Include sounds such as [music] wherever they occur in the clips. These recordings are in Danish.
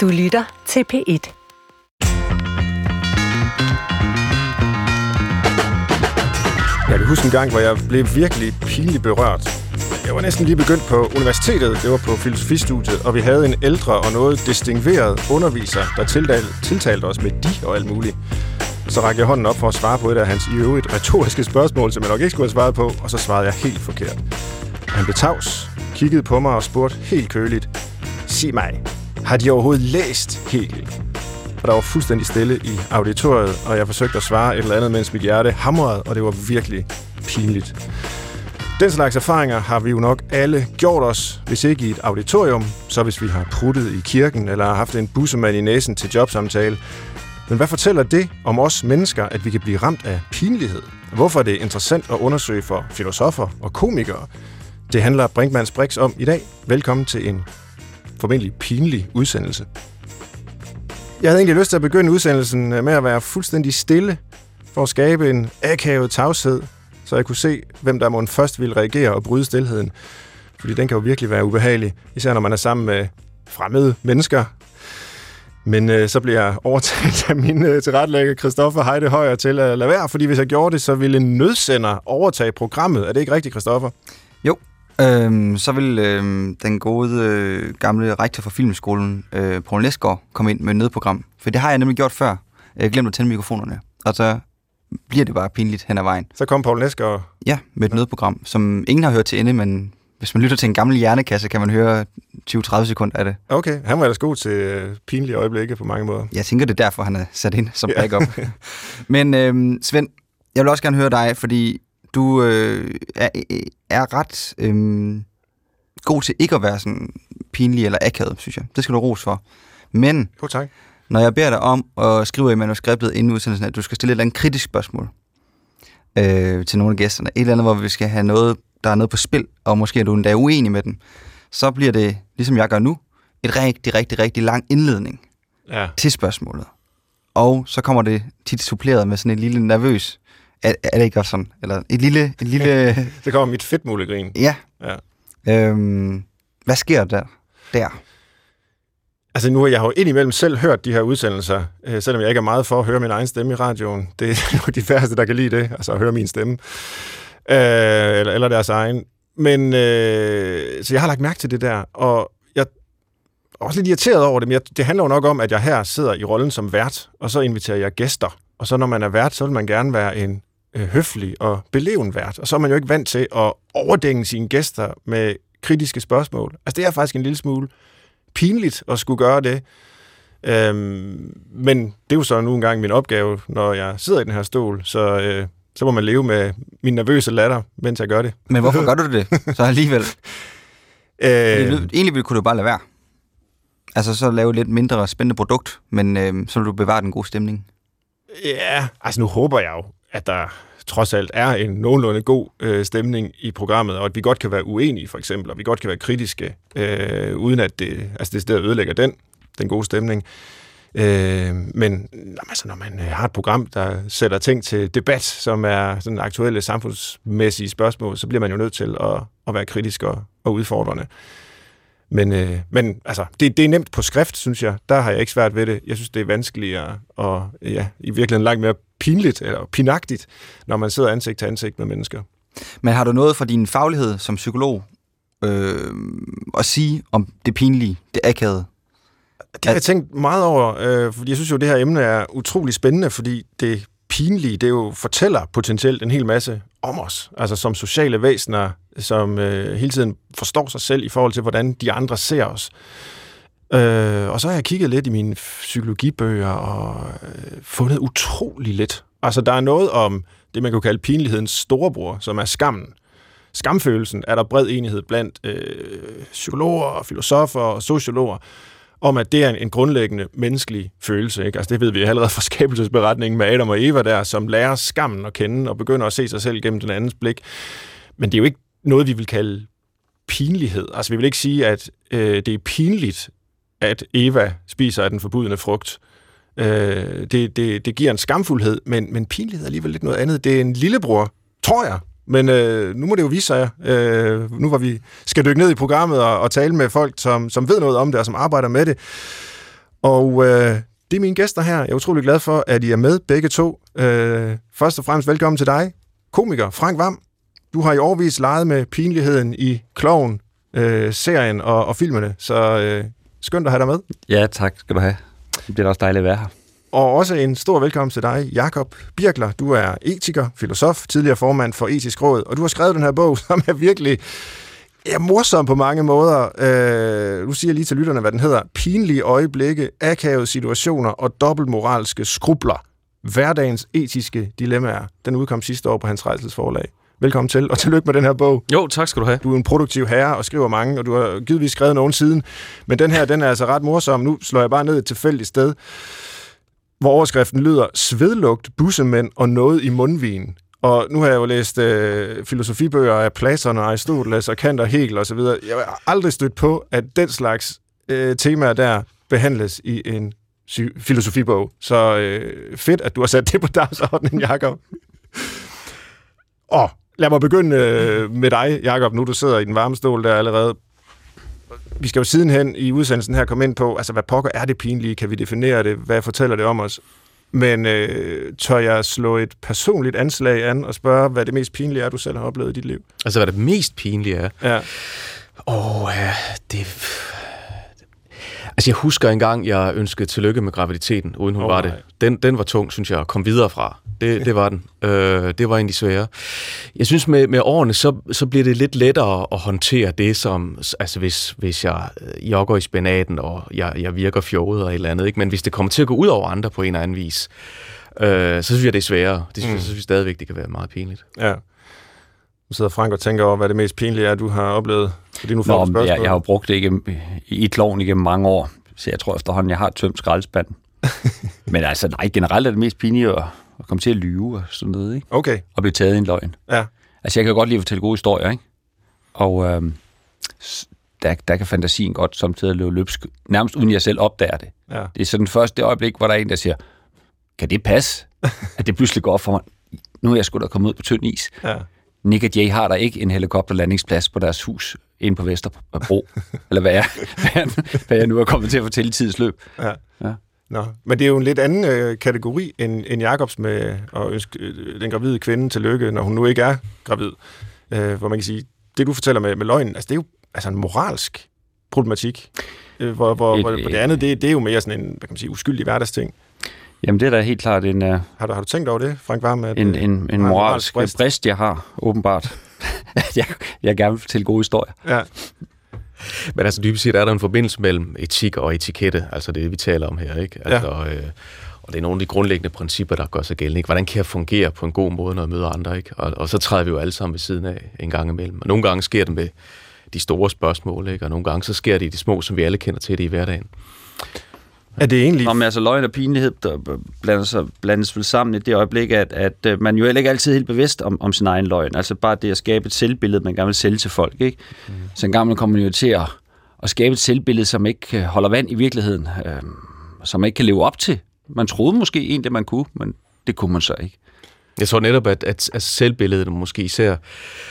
Du lytter til P1. Jeg kan huske en gang, hvor jeg blev virkelig pinligt berørt. Jeg var næsten lige begyndt på universitetet, det var på filosofistudiet, og vi havde en ældre og noget distingueret underviser, der tiltalte, tiltalte os med de og alt muligt. Så rakte jeg hånden op for at svare på et af hans i øvrigt retoriske spørgsmål, som jeg nok ikke skulle have svaret på, og så svarede jeg helt forkert. Han blev tavs, kiggede på mig og spurgte helt køligt, Sig mig, har de overhovedet læst Hegel? Og der var fuldstændig stille i auditoriet, og jeg forsøgte at svare et eller andet, mens mit hjerte hamrede, og det var virkelig pinligt. Den slags erfaringer har vi jo nok alle gjort os, hvis ikke i et auditorium, så hvis vi har pruttet i kirken eller har haft en bussemand i næsen til jobsamtale. Men hvad fortæller det om os mennesker, at vi kan blive ramt af pinlighed? Hvorfor er det interessant at undersøge for filosofer og komikere? Det handler Brinkmanns Brix om i dag. Velkommen til en formentlig pinlig udsendelse. Jeg havde egentlig lyst til at begynde udsendelsen med at være fuldstændig stille for at skabe en akavet tavshed, så jeg kunne se, hvem der må først ville reagere og bryde stillheden. Fordi den kan jo virkelig være ubehagelig, især når man er sammen med fremmede mennesker. Men øh, så bliver jeg overtalt af min øh, tilrettelægger, Christoffer Heide Højer, til at lade være, fordi hvis jeg gjorde det, så ville en nødsender overtage programmet. Er det ikke rigtigt, Christoffer? Jo, Øhm, så vil øhm, den gode øh, gamle rektor for Filmskolen, øh, Poul Næsgaard, komme ind med et nødprogram. For det har jeg nemlig gjort før. Jeg glemte at tænde mikrofonerne. Og så bliver det bare pinligt hen ad vejen. Så kom Poul Næsgaard? Ja, med et ja. nødprogram, som ingen har hørt til ende, men hvis man lytter til en gammel hjernekasse, kan man høre 20-30 sekunder af det. Okay, han var ellers god til øh, pinlige øjeblikke på mange måder. Jeg tænker, det er derfor, han er sat ind som backup. [laughs] men øh, Svend, jeg vil også gerne høre dig, fordi du øh, er, er ret øh, god til ikke at være sådan pinlig eller akavet, synes jeg. Det skal du ros for. Men jo, tak. når jeg beder dig om at skrive i manuskriptet inden udsendelsen, at du skal stille et eller andet kritisk spørgsmål øh, til nogle af gæsterne, et eller andet, hvor vi skal have noget, der er noget på spil, og måske er du endda uenig med dem, så bliver det, ligesom jeg gør nu, et rigtig, rigtig, rigtig lang indledning ja. til spørgsmålet. Og så kommer det tit suppleret med sådan en lille nervøs er, er det ikke også sådan? Eller et lille... Et lille... [laughs] det kommer mit fedtmulegrin. Ja. ja. Øhm, hvad sker der? Der. Altså nu har jeg jo indimellem selv hørt de her udsendelser, øh, selvom jeg ikke er meget for at høre min egen stemme i radioen. Det er [laughs] jo de færreste, der kan lide det, altså at høre min stemme. Øh, eller, eller deres egen. Men, øh, så jeg har lagt mærke til det der, og jeg er også lidt irriteret over det, men jeg, det handler jo nok om, at jeg her sidder i rollen som vært, og så inviterer jeg gæster. Og så når man er vært, så vil man gerne være en øh, høflig og beleven vært. Og så er man jo ikke vant til at overdænge sine gæster med kritiske spørgsmål. Altså det er faktisk en lille smule pinligt at skulle gøre det. Øhm, men det er jo så nu engang min opgave, når jeg sidder i den her stol, så, øh, så må man leve med min nervøse latter, mens jeg gør det. Men hvorfor gør du det [laughs] så alligevel? øh, egentlig kunne du bare lade være. Altså så lave lidt mindre spændende produkt, men øh, så vil du bevare den gode stemning. Ja, altså nu håber jeg jo, at der trods alt er en nogenlunde god øh, stemning i programmet, og at vi godt kan være uenige, for eksempel, og vi godt kan være kritiske, øh, uden at det, altså det stedet ødelægger den, den gode stemning. Øh, men altså, når man øh, har et program, der sætter ting til debat, som er sådan aktuelle samfundsmæssige spørgsmål, så bliver man jo nødt til at, at være kritisk og, og udfordrende. Men, øh, men altså, det, det er nemt på skrift, synes jeg. Der har jeg ikke svært ved det. Jeg synes, det er vanskeligere og ja, i virkeligheden langt mere pinligt eller pinagtigt, når man sidder ansigt til ansigt med mennesker. Men har du noget for din faglighed som psykolog øh, at sige om det pinlige, det akavede? Det har jeg tænkt meget over, øh, fordi jeg synes jo, det her emne er utrolig spændende, fordi det pinlige, det jo fortæller potentielt en hel masse om os. Altså som sociale væsener, som øh, hele tiden forstår sig selv i forhold til, hvordan de andre ser os. Øh, og så har jeg kigget lidt i mine psykologibøger og øh, fundet utrolig lidt. Altså der er noget om det, man kan kalde pinlighedens storebror, som er skammen. Skamfølelsen er der bred enighed blandt øh, psykologer, filosofer og sociologer om, at det er en, grundlæggende menneskelig følelse. Ikke? Altså, det ved vi allerede fra skabelsesberetningen med Adam og Eva der, som lærer skammen at kende og begynder at se sig selv gennem den andens blik. Men det er jo ikke noget, vi vil kalde pinlighed. Altså, vi vil ikke sige, at øh, det er pinligt, at Eva spiser af den forbudne frugt. Øh, det, det, det giver en skamfuldhed, men, men pinlighed er alligevel lidt noget andet. Det er en lillebror, tror jeg, men øh, nu må det jo vise sig, øh, nu hvor vi skal dykke ned i programmet og, og tale med folk, som, som ved noget om det og som arbejder med det. Og øh, det er mine gæster her. Jeg er utrolig glad for, at I er med begge to. Øh, først og fremmest velkommen til dig, komiker Frank Vam. Du har i årvis leget med pinligheden i Kloven, øh, serien og, og filmene, så øh, skønt at have dig med. Ja, tak skal du have. Det bliver også dejligt at være her. Og også en stor velkommen til dig, Jakob Birkler. Du er etiker, filosof, tidligere formand for Etisk Råd, og du har skrevet den her bog, [laughs] som er virkelig ja, morsom på mange måder. Øh, nu siger jeg lige til lytterne, hvad den hedder. Pinlige øjeblikke, akavede situationer og dobbeltmoralske skrubler. Hverdagens etiske dilemmaer. Den udkom sidste år på Hans Rejsels forlag. Velkommen til, og tillykke med den her bog. Jo, tak skal du have. Du er en produktiv herre og skriver mange, og du har givetvis skrevet nogen siden. Men den her, den er altså ret morsom. Nu slår jeg bare ned et tilfældigt sted, hvor overskriften lyder Svedlugt, bussemænd og noget i mundvin. Og nu har jeg jo læst øh, filosofibøger af Platon og Aristoteles og Kant og Hegel og så videre. Jeg har aldrig stødt på, at den slags øh, temaer der behandles i en filosofibog. Så øh, fedt, at du har sat det på dagsordenen, Jacob. og lad mig begynde øh, med dig, Jacob, nu du sidder i den varme stol der allerede. Vi skal jo sidenhen i udsendelsen her komme ind på, altså hvad pokker er det pinlige? Kan vi definere det? Hvad fortæller det om os? Men øh, tør jeg slå et personligt anslag an og spørge, hvad det mest pinlige er, du selv har oplevet i dit liv? Altså, hvad det mest pinlige er? Ja. Åh, oh, ja, det... Altså, jeg husker engang, jeg ønskede tillykke med graviditeten, uden hun oh, var det. Den, den var tung, synes jeg, at komme videre fra. Det, det var den. Øh, det var egentlig svære. Jeg synes, med, med årene, så, så bliver det lidt lettere at håndtere det, som... Altså, hvis, hvis jeg øh, jogger i spinaten, og jeg, jeg virker fjollet og et eller andet, ikke? Men hvis det kommer til at gå ud over andre på en eller anden vis, øh, så synes jeg, det er sværere. Det synes, mm. jeg, synes jeg stadigvæk, det kan være meget pinligt. Ja. Nu sidder Frank og tænker over, hvad det mest pinlige er, du har oplevet. Fordi nu får Nå, jeg, jeg har brugt det igennem, i kloven igennem mange år, så jeg tror efterhånden, jeg har tømt skraldespanden. [laughs] Men altså, nej, generelt er det mest pinlige at, at komme til at lyve og sådan noget, ikke? Okay. Og blive taget i en løgn. Ja. Altså, jeg kan godt lide at fortælle gode historier, ikke? Og øhm, der, der kan fantasien godt samtidig løbe løbsk, nærmest uden jeg selv opdager det. Ja. Det er sådan det første øjeblik, hvor der er en, der siger, kan det passe? at det pludselig går op for mig, nu er jeg sgu da kommet ud på tynd is. Ja. Nick og Jay har der ikke en helikopterlandingsplads på deres hus inde på Vesterbro, eller hvad jeg, hvad jeg nu er kommet til at fortælle i tidsløb. Ja. ja. Nå, men det er jo en lidt anden øh, kategori end, end Jacobs med at ønske øh, den gravide kvinde til lykke, når hun nu ikke er gravid. Øh, hvor man kan sige, det du fortæller med, med løgnen, altså det er jo altså en moralsk problematik. Øh, hvor, hvor, Et, hvor, hvor det andet, det, det er jo mere sådan en hvad kan man sige, uskyldig hverdagsting. Jamen det er da helt klart en... Uh, har, du, har du tænkt over det, Frank Varm? At, en, en, en moralsk brist. brist, jeg har, åbenbart. [laughs] jeg, jeg gerne vil fortælle gode historier. Ja. Men altså dybest set er der en forbindelse mellem etik og etikette, altså det, vi taler om her, ikke? Altså, ja. øh, og det er nogle af de grundlæggende principper, der gør sig gældende. Ikke? Hvordan kan jeg fungere på en god måde, når jeg møder andre? Ikke? Og, og så træder vi jo alle sammen ved siden af en gang imellem. Og nogle gange sker det med de store spørgsmål, ikke? og nogle gange så sker det i de små, som vi alle kender til det i hverdagen. Er det egentlig... Nå, men altså løgn og pinlighed der blander sig, blandes vel sammen i det øjeblik, at, at øh, man jo heller ikke altid er helt bevidst om, om sin egen løgn. Altså bare det at skabe et selvbillede, man gerne vil sælge til folk. Ikke? Mm. Så en gang kommer man jo til at, at skabe et selvbillede, som ikke øh, holder vand i virkeligheden. Øh, som man ikke kan leve op til. Man troede måske en, det man kunne, men det kunne man så ikke. Jeg tror netop, at, at, at selvbilledet, måske især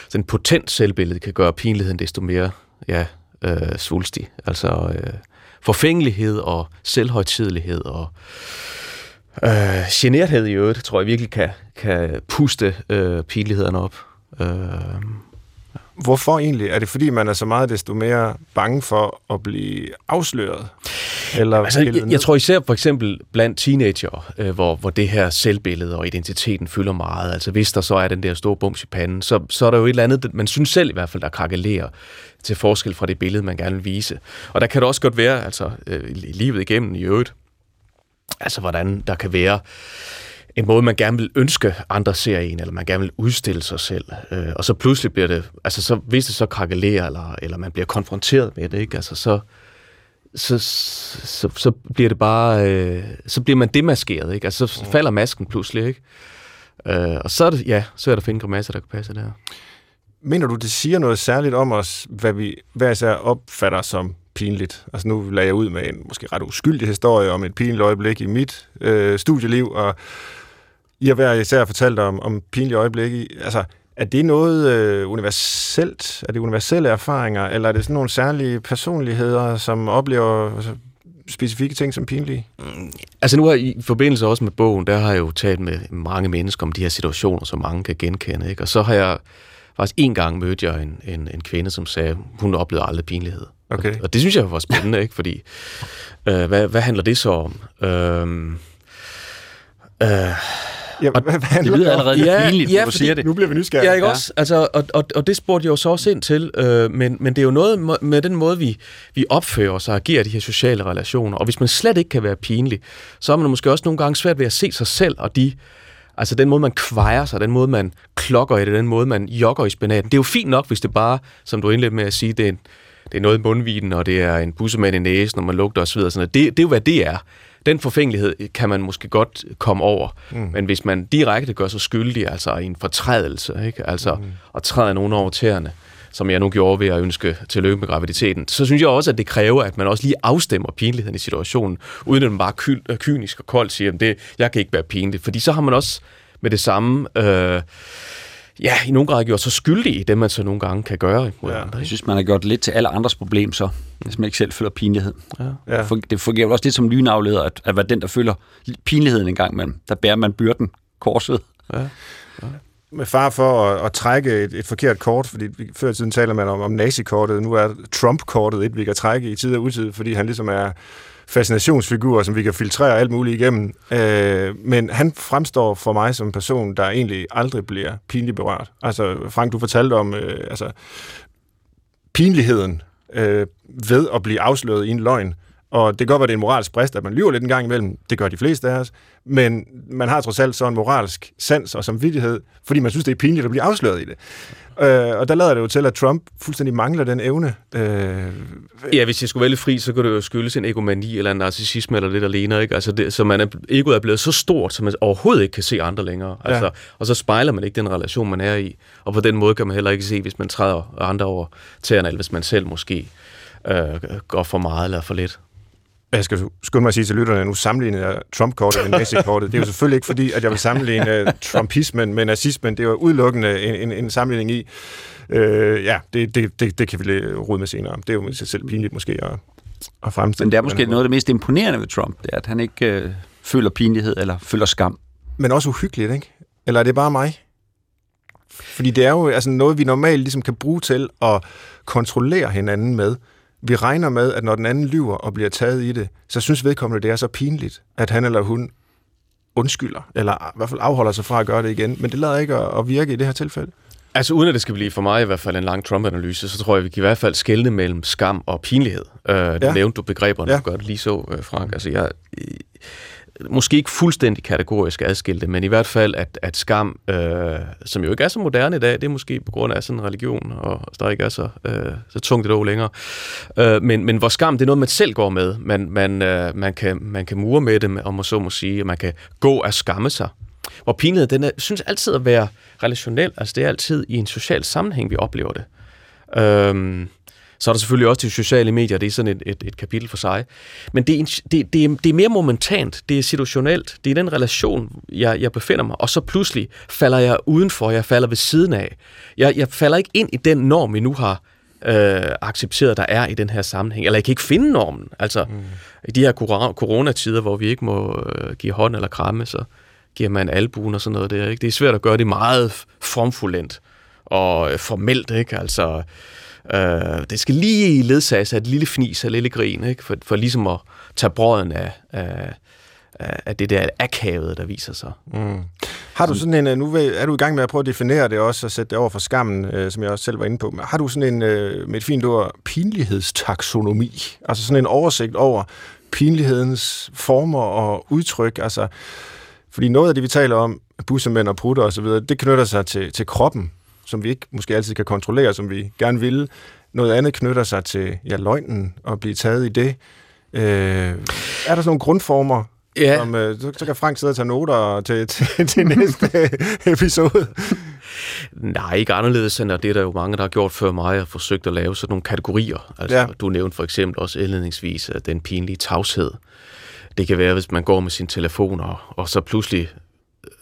sådan potent selvbillede, kan gøre pinligheden desto mere ja, øh, svulstig. Altså, øh, forfængelighed og selvhøjtidelighed og øh, generthed i øvrigt, tror jeg virkelig kan, kan puste øh, pinlighederne op. Øh, Hvorfor egentlig? Er det fordi, man er så meget desto mere bange for at blive afsløret? Eller altså, jeg, jeg tror især for eksempel blandt teenager, øh, hvor, hvor det her selvbillede og identiteten fylder meget. Altså hvis der så er den der store bums i panden, så, så er der jo et eller andet, man synes selv i hvert fald, der krakelerer til forskel fra det billede, man gerne vil vise. Og der kan det også godt være, altså øh, livet igennem i øvrigt, altså hvordan der kan være en måde, man gerne vil ønske andre ser en, eller man gerne vil udstille sig selv. Øh, og så pludselig bliver det, altså så, hvis det så krakelerer, eller, eller man bliver konfronteret med det, ikke? Altså så, så, så, så bliver det bare, øh, så bliver man demaskeret, ikke? Altså så falder masken pludselig, ikke? Øh, og så er det, ja, så er der finde grimasser, der kan passe der. Mener du, det siger noget særligt om os, hvad vi hver især opfatter som pinligt? Altså nu lagde jeg ud med en måske ret uskyldig historie om et pinligt øjeblik i mit øh, studieliv, og I har hver især fortalt om, om pinlige øjeblikke. Altså, er det noget øh, universelt? Er det universelle erfaringer, eller er det sådan nogle særlige personligheder, som oplever altså, specifikke ting som pinlige? Mm, altså nu har i forbindelse også med bogen, der har jeg jo talt med mange mennesker om de her situationer, som mange kan genkende. Ikke? Og så har jeg faktisk en gang mødt jeg en, en, en kvinde, som sagde, hun oplevede aldrig pinlighed. Okay. Og, og det synes jeg var spændende, ikke? fordi øh, hvad, hvad handler det så om? Øh, øh, Ja, hvad, hvad det lyder allerede ja, pinligt, ja, du siger det. Nu bliver vi nysgerrige. Ja, ikke ja. også? Altså, og, og, og det spurgte jeg jo så også ind til, øh, men, men det er jo noget med den måde, vi, vi opfører os og agerer de her sociale relationer. Og hvis man slet ikke kan være pinlig, så er man måske også nogle gange svært ved at se sig selv og de Altså den måde, man kvejer sig, den måde, man klokker i det, den måde, man jogger i spinaten. Det er jo fint nok, hvis det bare, som du indledte med at sige, det er, en, det er noget i mundviden, og det er en bussemand i næsen, når man lugter osv. Sådan det, det er jo, hvad det er den forfængelighed kan man måske godt komme over. Mm. Men hvis man direkte gør sig skyldig, altså i en fortrædelse, ikke? altså mm. at træde nogen over tæerne, som jeg nu gjorde ved at ønske tillykke med graviditeten, så synes jeg også, at det kræver, at man også lige afstemmer pinligheden i situationen, uden at man bare ky- kynisk og koldt siger, at det, jeg kan ikke være pinlig. Fordi så har man også med det samme... Øh, ja, i nogen grad gjort sig skyldig i det, man så nogle gange kan gøre mod ja. andre. Jeg synes, man har gjort lidt til alle andres problem så, hvis man ikke selv føler pinlighed. Ja. Ja. Det fungerer jo også lidt som lynafleder, at, at være den, der føler pinligheden en gang imellem. Der bærer man byrden korset. Ja. Ja. Med far for at, at trække et, et forkert kort, fordi før i tiden taler man om, om nazikortet, nu er Trump-kortet et, vi kan trække i tid og utid, fordi han ligesom er fascinationsfigurer, som vi kan filtrere alt muligt igennem. Øh, men han fremstår for mig som en person, der egentlig aldrig bliver pinligt berørt. Altså, Frank, du fortalte om øh, altså, pinligheden øh, ved at blive afsløret i en løgn. Og det kan godt være, det er en moralsk brist, at man lyver lidt en gang imellem. Det gør de fleste af os. Men man har trods alt så en moralsk sans og samvittighed, fordi man synes, det er pinligt at blive afsløret i det. Øh, og der lader det jo til, at Trump fuldstændig mangler den evne. Øh, ja, hvis jeg skulle vælge fri, så kunne det jo skyldes en egomani eller en narcissisme eller lidt alene. Ikke? Altså det, så man er, egoet er blevet så stort, så man overhovedet ikke kan se andre længere. Altså, ja. Og så spejler man ikke den relation, man er i. Og på den måde kan man heller ikke se, hvis man træder andre over tæerne, eller hvis man selv måske øh, går for meget eller for lidt. Jeg skal skynde mig at sige til lytterne, at nu sammenligner jeg Trump-kortet med nazi-kortet. Det er jo selvfølgelig ikke fordi, at jeg vil sammenligne uh, Trumpismen med nazismen. Det er jo udelukkende en, en, en sammenligning i. Uh, ja, det, det, det, det kan vi rode med senere. Det er jo sig selv pinligt måske at, at fremstille. Men det er måske noget af det mest imponerende ved Trump, det er, at han ikke uh, føler pinlighed eller føler skam. Men også uhyggeligt, ikke? Eller er det bare mig? Fordi det er jo altså noget, vi normalt ligesom kan bruge til at kontrollere hinanden med. Vi regner med, at når den anden lyver og bliver taget i det, så synes vedkommende, det er så pinligt, at han eller hun undskylder, eller i hvert fald afholder sig fra at gøre det igen. Men det lader ikke at virke i det her tilfælde. Altså uden at det skal blive for mig i hvert fald en lang Trump-analyse, så tror jeg, vi kan i hvert fald skelne mellem skam og pinlighed. Øh, det ja. nævnte du begreberne, ja. du det lige så, øh, Frank. Altså jeg, måske ikke fuldstændig kategorisk adskilte, men i hvert fald, at, at skam, øh, som jo ikke er så moderne i dag, det er måske på grund af sådan en religion, og der ikke er så, øh, så tungt et år længere. Øh, men, men hvor skam, det er noget, man selv går med. Man, man, øh, man, kan, man kan mure med det, om man så må sige, at man kan gå og skamme sig. Hvor pinlighed, den er, synes altid at være relationel, altså det er altid i en social sammenhæng, vi oplever det. Øh, så er der selvfølgelig også de sociale medier, det er sådan et, et, et kapitel for sig. Men det er, det, det, er, det er mere momentant, det er situationelt, det er den relation, jeg, jeg befinder mig, og så pludselig falder jeg udenfor, jeg falder ved siden af. Jeg, jeg falder ikke ind i den norm, vi nu har øh, accepteret, der er i den her sammenhæng. Eller jeg kan ikke finde normen. Altså, mm. i de her coronatider, hvor vi ikke må øh, give hånd eller kramme, så giver man albuen og sådan noget der. Ikke? Det er svært at gøre det meget formfuldendt og øh, formelt, ikke? Altså, Øh, det skal lige ledsages af et lille fnis og et lille grin, ikke? For, for ligesom at tage brøden af, af, af det der akavet, der viser sig. Mm. Har du sådan en, øh, nu er du i gang med at prøve at definere det også, og sætte det over for skammen, øh, som jeg også selv var inde på. Har du sådan en, øh, med et fint ord, pinlighedstaksonomi? Altså sådan en oversigt over pinlighedens former og udtryk? Altså, fordi noget af det, vi taler om, bussemænd og prutter osv., det knytter sig til, til kroppen, som vi ikke måske altid kan kontrollere, som vi gerne ville. Noget andet knytter sig til ja, løgnen og blive taget i det. Øh, er der sådan nogle grundformer, Ja. Som, øh, så, så kan Frank sidde og tage noter til, til, [laughs] til næste episode. Nej, ikke anderledes end, at det er der jo mange, der har gjort før mig, og forsøgt at lave sådan nogle kategorier. Altså, ja. Du nævnte for eksempel også indledningsvis at den pinlige tavshed. Det kan være, hvis man går med sin telefon, og, og så pludselig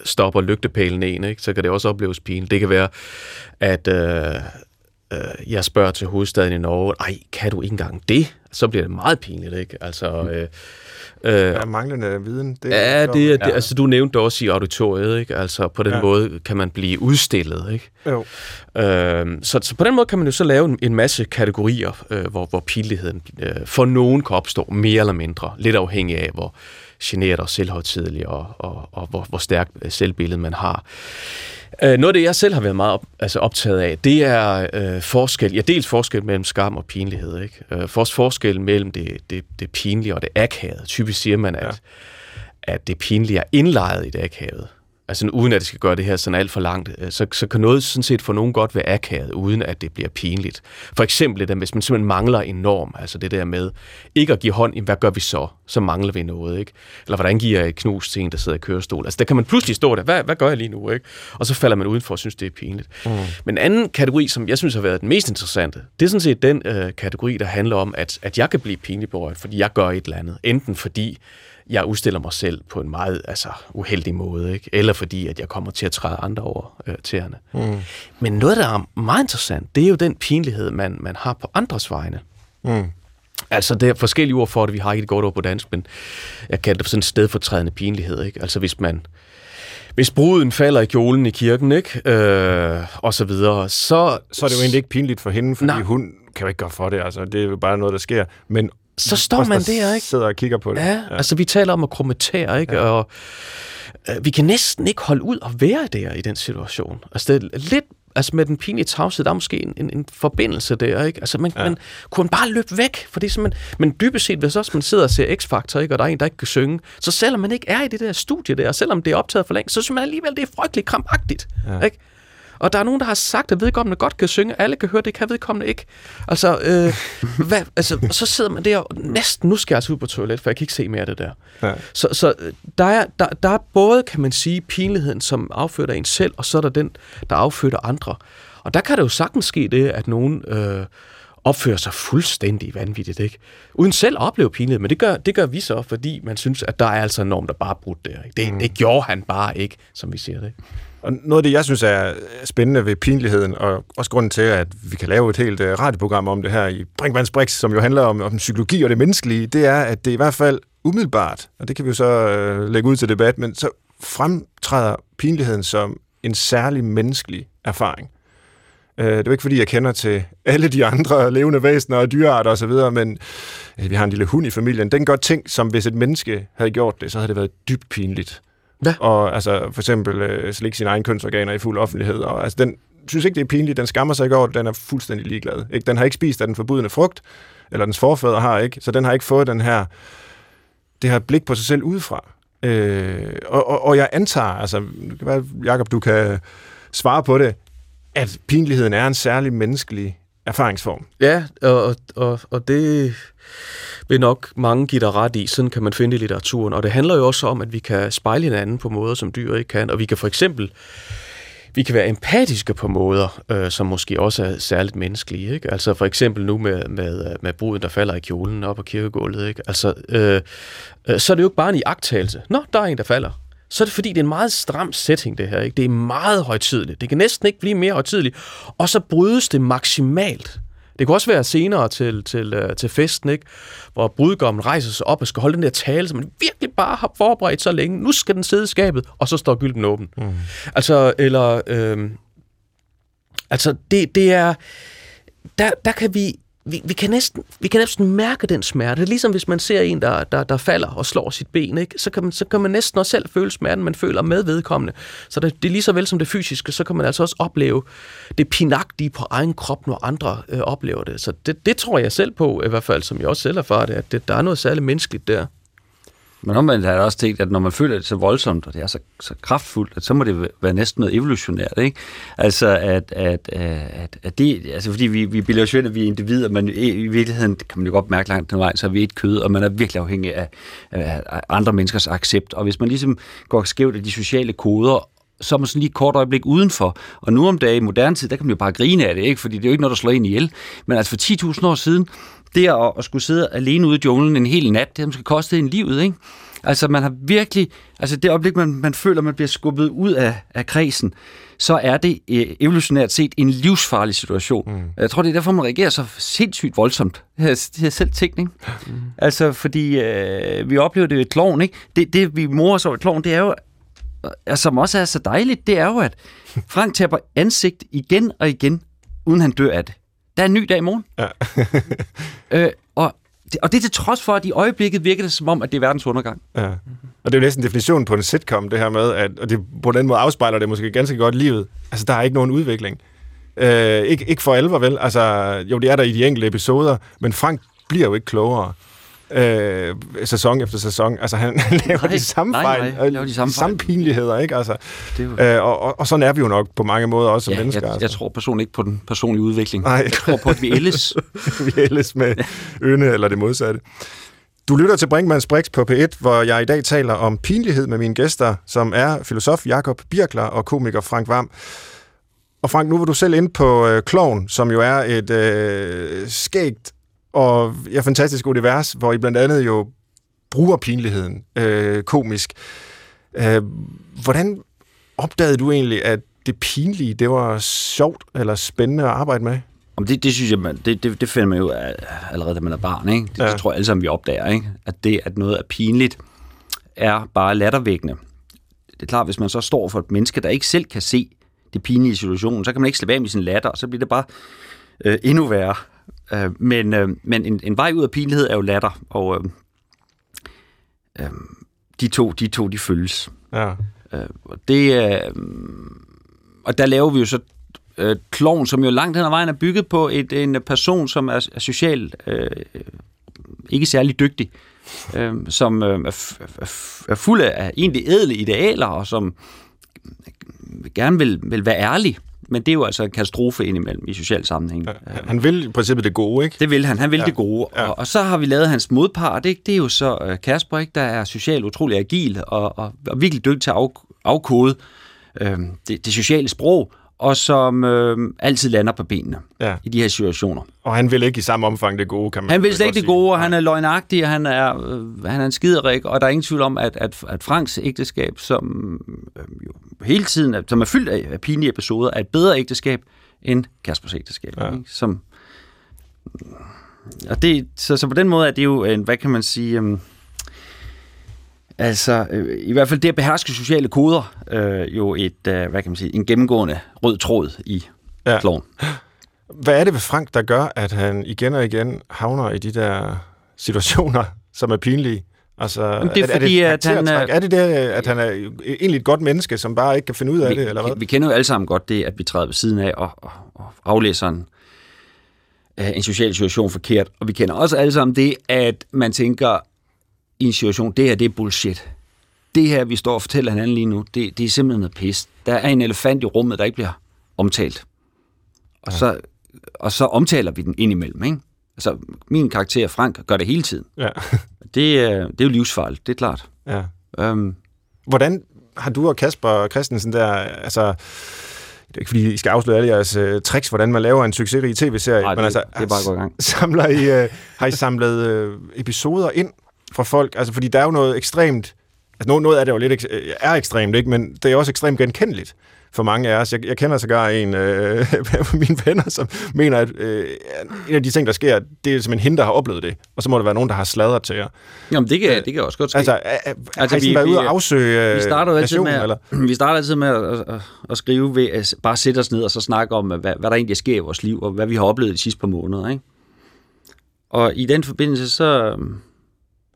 stopper lygtepælen en, ikke? så kan det også opleves pinligt. Det kan være, at øh, øh, jeg spørger til hovedstaden i Norge, ej, kan du ikke engang det? så bliver det meget pinligt, ikke? Altså, mm. øh, Øh, er manglende viden. Det ja, det, det, ja. altså du nævnte også i auditoriet, ikke? Altså på den ja. måde kan man blive udstillet, ikke? Jo. Øh, så, så på den måde kan man jo så lave en, en masse kategorier, øh, hvor, hvor pinligheden øh, for nogen kan opstå mere eller mindre, lidt afhængig af, hvor generet og selvhøjtidelig og, og, og hvor, hvor stærkt selvbillede man har. Øh, noget af det, jeg selv har været meget op, altså optaget af, det er øh, forskel, ja, dels forskel mellem skam og pinlighed. Ikke? Øh, for, forskel mellem det, det, det pinlige og det akavede. Typisk siger man, at, ja. at det pinlige er indlejret i det akavede altså uden at det skal gøre det her sådan alt for langt, øh, så, så kan noget sådan set for nogen godt være akavet, uden at det bliver pinligt. For eksempel det, hvis man simpelthen mangler en norm, altså det der med ikke at give hånd, hvad gør vi så? Så mangler vi noget, ikke? Eller hvordan giver jeg et knus til en, der sidder i kørestol? Altså der kan man pludselig stå der, hvad, hvad gør jeg lige nu, ikke? Og så falder man udenfor og synes, det er pinligt. Mm. Men en anden kategori, som jeg synes har været den mest interessante, det er sådan set den øh, kategori, der handler om, at, at jeg kan blive pinlig berørt, fordi jeg gør et eller andet. Enten fordi jeg udstiller mig selv på en meget altså, uheldig måde, ikke? eller fordi at jeg kommer til at træde andre over øh, tæerne. Mm. Men noget, der er meget interessant, det er jo den pinlighed, man, man har på andres vegne. Mm. Altså, det er forskellige ord for det. Vi har ikke et godt ord på dansk, men jeg kalder det for sådan en stedfortrædende pinlighed. Ikke? Altså, hvis man hvis bruden falder i kjolen i kirken, ikke? Øh, og så videre, så... Så er det jo egentlig ikke pinligt for hende, fordi nej. hun kan jo ikke gøre for det. Altså, det er jo bare noget, der sker. Men så står man der, ikke? sidder og kigger på det. Ja, ja. altså vi taler om at krommentere, ikke? Ja. Og øh, vi kan næsten ikke holde ud og være der i den situation. Altså det er lidt altså med den pinlige tavshed, der er måske en, en, en forbindelse der, ikke? Altså man, ja. man kunne bare løbe væk, for det er simpelthen, men dybest set, hvis også man sidder og ser X-Factor, ikke? og der er en, der ikke kan synge, så selvom man ikke er i det der studie der, og selvom det er optaget for længe, så synes man alligevel, det er frygteligt krampagtigt, ja. ikke? Og der er nogen, der har sagt, at vedkommende godt kan synge. Alle kan høre, det kan vedkommende ikke. Altså, øh, [laughs] hvad, altså så sidder man der og næsten, nu skal jeg altså ud på toilet, for jeg kan ikke se mere af det der. Ja. Så, så øh, der, er, der, der er både, kan man sige, pinligheden, som afføder en selv, og så er der den, der afføder andre. Og der kan det jo sagtens ske det, at nogen... Øh, opfører sig fuldstændig vanvittigt, ikke? Uden selv at opleve pinlighed, men det gør, det gør vi så, fordi man synes, at der er altså en norm, der bare er brudt der. Ikke? Det, mm. det gjorde han bare ikke, som vi siger det. Og noget af det, jeg synes er spændende ved pinligheden, og også grunden til, at vi kan lave et helt øh, radioprogram om det her i Brinkmanns Brix, som jo handler om, om psykologi og det menneskelige, det er, at det i hvert fald umiddelbart, og det kan vi jo så øh, lægge ud til debat, men så fremtræder pinligheden som en særlig menneskelig erfaring. Øh, det er jo ikke, fordi jeg kender til alle de andre levende væsener og dyrearter osv., men øh, vi har en lille hund i familien. Den gør ting, som hvis et menneske havde gjort det, så havde det været dybt pinligt. Hvad? Og altså, for eksempel øh, slikke sine egne kønsorganer i fuld offentlighed. Og, altså, den synes ikke, det er pinligt. Den skammer sig ikke over det. Den er fuldstændig ligeglad. Ikke? Den har ikke spist af den forbudne frugt, eller dens forfædre har ikke. Så den har ikke fået den her, det her blik på sig selv udefra. Øh, og, og, og jeg antager, altså, Jakob, Jacob, du kan svare på det, at pinligheden er en særlig menneskelig erfaringsform. Ja, og, og, og det vil nok mange give dig ret i. Sådan kan man finde i litteraturen. Og det handler jo også om, at vi kan spejle hinanden på måder, som dyr ikke kan. Og vi kan for eksempel vi kan være empatiske på måder, øh, som måske også er særligt menneskelige. Ikke? Altså for eksempel nu med, med, øh, med bruden, der falder i kjolen op på kirkegulvet. Ikke? Altså, øh, øh, så er det jo ikke bare en iagttagelse. Nå, der er en, der falder så er det fordi, det er en meget stram setting, det her. Ikke? Det er meget højtidligt. Det kan næsten ikke blive mere højtidligt. Og så brydes det maksimalt. Det kunne også være senere til, til, uh, til festen, ikke? hvor brudgommen rejser sig op og skal holde den der tale, som man virkelig bare har forberedt så længe. Nu skal den sidde i skabet, og så står gylden åben. Mm. Altså, eller... Øh, altså, det, det er... Der, der kan vi vi, vi, kan næsten, vi kan næsten mærke den smerte. Ligesom hvis man ser en, der, der, der falder og slår sit ben, ikke? Så, kan man, så kan man næsten også selv føle smerten, man føler med vedkommende. Så det, det er lige så vel som det fysiske, så kan man altså også opleve det pinagtige på egen krop, når andre øh, oplever det. Så det, det tror jeg selv på, i hvert fald, som jeg også selv erfarer det, at det, der er noget særligt menneskeligt der. Men omvendt har jeg også tænkt, at når man føler det så voldsomt, og det er så, så kraftfuldt, at så må det være næsten noget evolutionært, ikke? Altså, at, at, øh, at, at det, altså fordi vi, vi bilder jo at vi er individer, men i, virkeligheden kan man jo godt mærke langt den vej, så er vi et kød, og man er virkelig afhængig af, af andre menneskers accept. Og hvis man ligesom går skævt af de sociale koder, så er man sådan lige et kort øjeblik udenfor. Og nu om dagen i moderne tid, der kan man jo bare grine af det, ikke? fordi det er jo ikke noget, der slår ind ihjel. Men altså for 10.000 år siden, det at, at skulle sidde alene ude i junglen en hel nat, det har måske kostet en livet, ikke? Altså, man har virkelig... Altså, det øjeblik, man, man føler, man bliver skubbet ud af, af kredsen, så er det øh, evolutionært set en livsfarlig situation. Mm. Jeg tror, det er derfor, man reagerer så sindssygt voldsomt. [laughs] Det har, selv tænkt, ikke? Mm. Altså, fordi øh, vi oplever det jo i kloven, ikke? Det, det vi morer så i kloven, det er jo, altså, som også er så dejligt, det er jo, at Frank taber ansigt igen og igen, uden han dør af det. Der er en ny dag i morgen. Ja. [laughs] øh, og, det, og det er til trods for, at i øjeblikket virker det som om, at det er verdens undergang. Ja. Og det er jo næsten definitionen på en sitcom, det her med, at og det, på den måde afspejler det måske ganske godt livet. Altså, der er ikke nogen udvikling. Øh, ikke, ikke for alvor, vel? Altså, jo, det er der i de enkelte episoder, men Frank bliver jo ikke klogere øh, sæson efter sæson. Altså, han, [laughs] han laver nej, de samme nej, fejl, nej, laver de samme, de samme pinligheder, ikke? Altså, det jo... øh, og, og, og sådan er vi jo nok på mange måder også som ja, mennesker. Jeg, altså. jeg tror personligt ikke på den personlige udvikling. Nej. Jeg tror på, at vi ældes. [laughs] vi ældes med øne eller det modsatte. Du lytter til Brinkmanns Brix på P1, hvor jeg i dag taler om pinlighed med mine gæster, som er filosof Jakob Birkler og komiker Frank Vam. Og Frank, nu var du selv ind på øh, Kloven, som jo er et øh, skægt og ja, fantastisk univers, hvor I blandt andet jo bruger pinligheden øh, komisk. Øh, hvordan opdagede du egentlig, at det pinlige, det var sjovt eller spændende at arbejde med? Om det, det synes jeg, man, det, det, det finder man jo allerede, da man er barn. Ikke? Det, ja. det tror jeg alle sammen, vi opdager. Ikke? At det, at noget er pinligt, er bare lattervækkende. Det er klart, hvis man så står for et menneske, der ikke selv kan se det pinlige i situationen, så kan man ikke slippe af med sin latter, og så bliver det bare øh, endnu værre. Øh, men øh, men en, en vej ud af pinlighed er jo latter, og øh, øh, de to, de to, de følges. Ja. Øh, og det, øh, og der laver vi jo så øh, kloven, som jo langt hen ad vejen er bygget på et, en person, som er, er socialt øh, ikke særlig dygtig, øh, som øh, er, er fuld af egentlig ædle idealer, og som gerne vil, vil være ærlig, men det er jo altså en katastrofe indimellem i social sammenhæng. Ja, han vil i princippet det gode, ikke? Det vil han. Han vil ja. det gode. Ja. Og, og så har vi lavet hans modpart, ikke? Det er jo så uh, Kasper, ikke? Der er socialt utrolig agil og, og, og virkelig dygtig til at af, afkode øh, det, det sociale sprog, og som øh, altid lander på benene ja. i de her situationer. Og han vil ikke i samme omfang det gode, kan man Han vil slet ikke det gode, og han er løgnagtig, og han er, øh, han er en skiderik, og der er ingen tvivl om, at, at, at Franks ægteskab, som øh, jo hele tiden er, som er fyldt af, af pinlige episoder, er et bedre ægteskab end Kaspers ægteskab. Ja. Ikke? Som, og det, så, så på den måde er det jo en, hvad kan man sige... Øh, Altså, øh, i hvert fald det at beherske sociale koder, øh, jo et, øh, hvad kan man sige, en gennemgående rød tråd i ja. kloven. Hvad er det ved Frank, der gør, at han igen og igen havner i de der situationer, som er pinlige? Altså, det er, er, fordi, er det, at han, er det det, at han er egentlig et godt menneske, som bare ikke kan finde ud af vi, det, eller hvad? Vi kender jo alle sammen godt det, at vi træder ved siden af og, og, og aflæser en, øh, en social situation forkert. Og vi kender også alle sammen det, at man tænker, i en situation, det her, det er bullshit. Det her, vi står og fortæller hinanden lige nu, det, det er simpelthen noget pis. Der er en elefant i rummet, der ikke bliver omtalt. Og, ja. så, og så omtaler vi den indimellem, ikke? Altså, min karakter, Frank, gør det hele tiden. Ja. [laughs] det, er, det er jo livsfarligt, det er klart. Ja. Øhm. Hvordan har du og Kasper Christensen der, altså, det er ikke fordi, I skal afsløre alle jeres uh, tricks, hvordan man laver en succesrig tv-serie. Men altså, det er bare i gang. [laughs] Samler I, uh, har I samlet uh, episoder ind fra folk? Altså, fordi der er jo noget ekstremt... Altså, noget, noget af det jo lidt er ekstremt, ikke? men det er også ekstremt genkendeligt for mange af os. Jeg, jeg kender sågar en øh, af [laughs] mine venner, som mener, at øh, en af de ting, der sker, det er simpelthen hende, der har oplevet det. Og så må det være nogen, der har sladret til jer. Jamen, det kan, det kan også godt ske. Altså, er, altså har I vi, været ude og afsøge vi starter altid nation, med, eller? [clears throat] Vi starter altid med at, at, at skrive ved at bare sætte os ned og så snakke om, hvad, hvad der egentlig sker i vores liv, og hvad vi har oplevet de sidste par måneder. Ikke? Og i den forbindelse, så,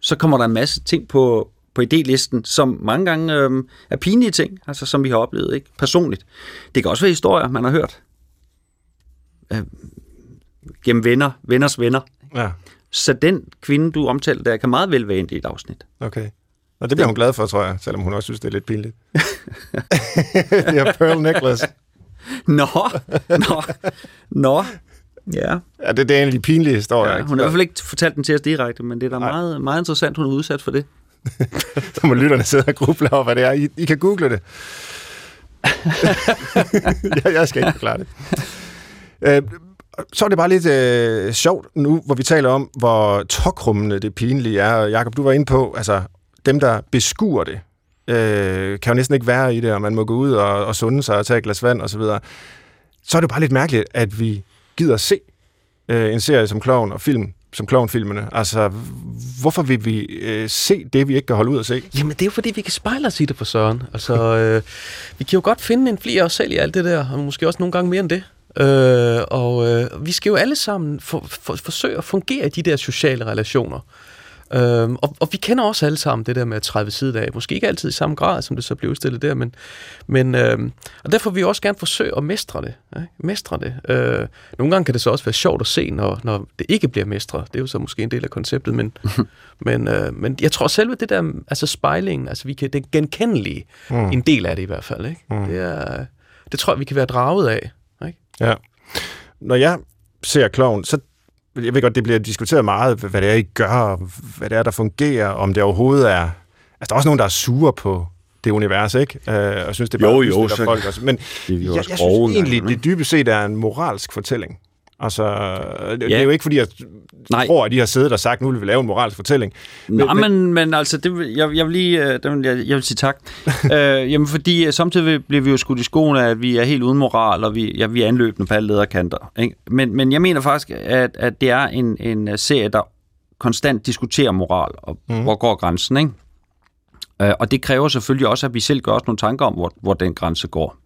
så kommer der en masse ting på, på idélisten, som mange gange øh, er pinlige ting, altså som vi har oplevet ikke personligt. Det kan også være historier, man har hørt. Øh, gennem venner, venners venner. Ja. Så den kvinde, du omtalte der, kan meget vel være i et afsnit. Okay. Og det bliver hun glad for, tror jeg, selvom hun også synes, det er lidt pinligt. [laughs] [laughs] det er Pearl Necklace. Nå, nå, nå. Ja. ja det, det er en af de pinlige historier. Ja, hun har i hvert fald ikke fortalt den til os direkte, men det er da meget, meget interessant, hun er udsat for det. [laughs] Så må lytterne sidde og gruble over, hvad det er. I, I kan google det. [laughs] jeg, jeg skal ikke forklare det. Øh, så er det bare lidt øh, sjovt nu, hvor vi taler om, hvor tokrummende det pinlige er. Jakob, du var inde på, altså, dem, der beskuer det, øh, kan jo næsten ikke være i det, og man må gå ud og, og sunde sig og tage et glas vand osv., så, videre. så er det bare lidt mærkeligt, at vi gider se øh, en serie som Kloven og film som klovnfilmene. Altså, hvorfor vil vi øh, se det, vi ikke kan holde ud at se? Jamen, det er jo fordi, vi kan spejle os i det for Søren. Altså, øh, vi kan jo godt finde en flere os selv i alt det der, og måske også nogle gange mere end det. Øh, og øh, vi skal jo alle sammen for, for, forsøge at fungere i de der sociale relationer. Øhm, og, og vi kender også alle sammen det der med at træde ved siden af. Måske ikke altid i samme grad, som det så blev udstillet der, men, men øhm, og derfor vil vi også gerne forsøge at mestre det. Ikke? Mestre det. Øh, nogle gange kan det så også være sjovt at se, når, når det ikke bliver mestret. Det er jo så måske en del af konceptet, men, [laughs] men, øh, men jeg tror selve det der, altså spejlingen, altså vi kan, det genkendelige, mm. en del af det i hvert fald. Ikke? Mm. Det, er, det tror jeg, vi kan være draget af. Ikke? Ja. Når jeg ser kloven, så jeg ved godt, det bliver diskuteret meget, hvad det er, I gør, hvad det er, der fungerer, om det overhovedet er... Altså, der er også nogen, der er sure på det univers, ikke? Øh, og synes, det er bare jo, jo, så, folk også. Men det jeg, jeg synes egentlig, det dybest set er en moralsk fortælling. Altså, det, ja. det er jo ikke, fordi jeg Nej. tror, at de har siddet og sagt, nu vil vi lave en moralsk fortælling. Men, Nej, men, men altså, det, jeg, jeg vil lige øh, jeg, jeg vil sige tak. [laughs] øh, jamen, fordi øh, samtidig bliver vi jo skudt i skoene, at vi er helt uden moral, og vi, ja, vi er anløbende på alle lederkanter. Ikke? Men, men jeg mener faktisk, at, at det er en, en øh, serie, der konstant diskuterer moral, og mm. hvor går grænsen, ikke? Øh, og det kræver selvfølgelig også, at vi selv gør os nogle tanker om, hvor, hvor den grænse går.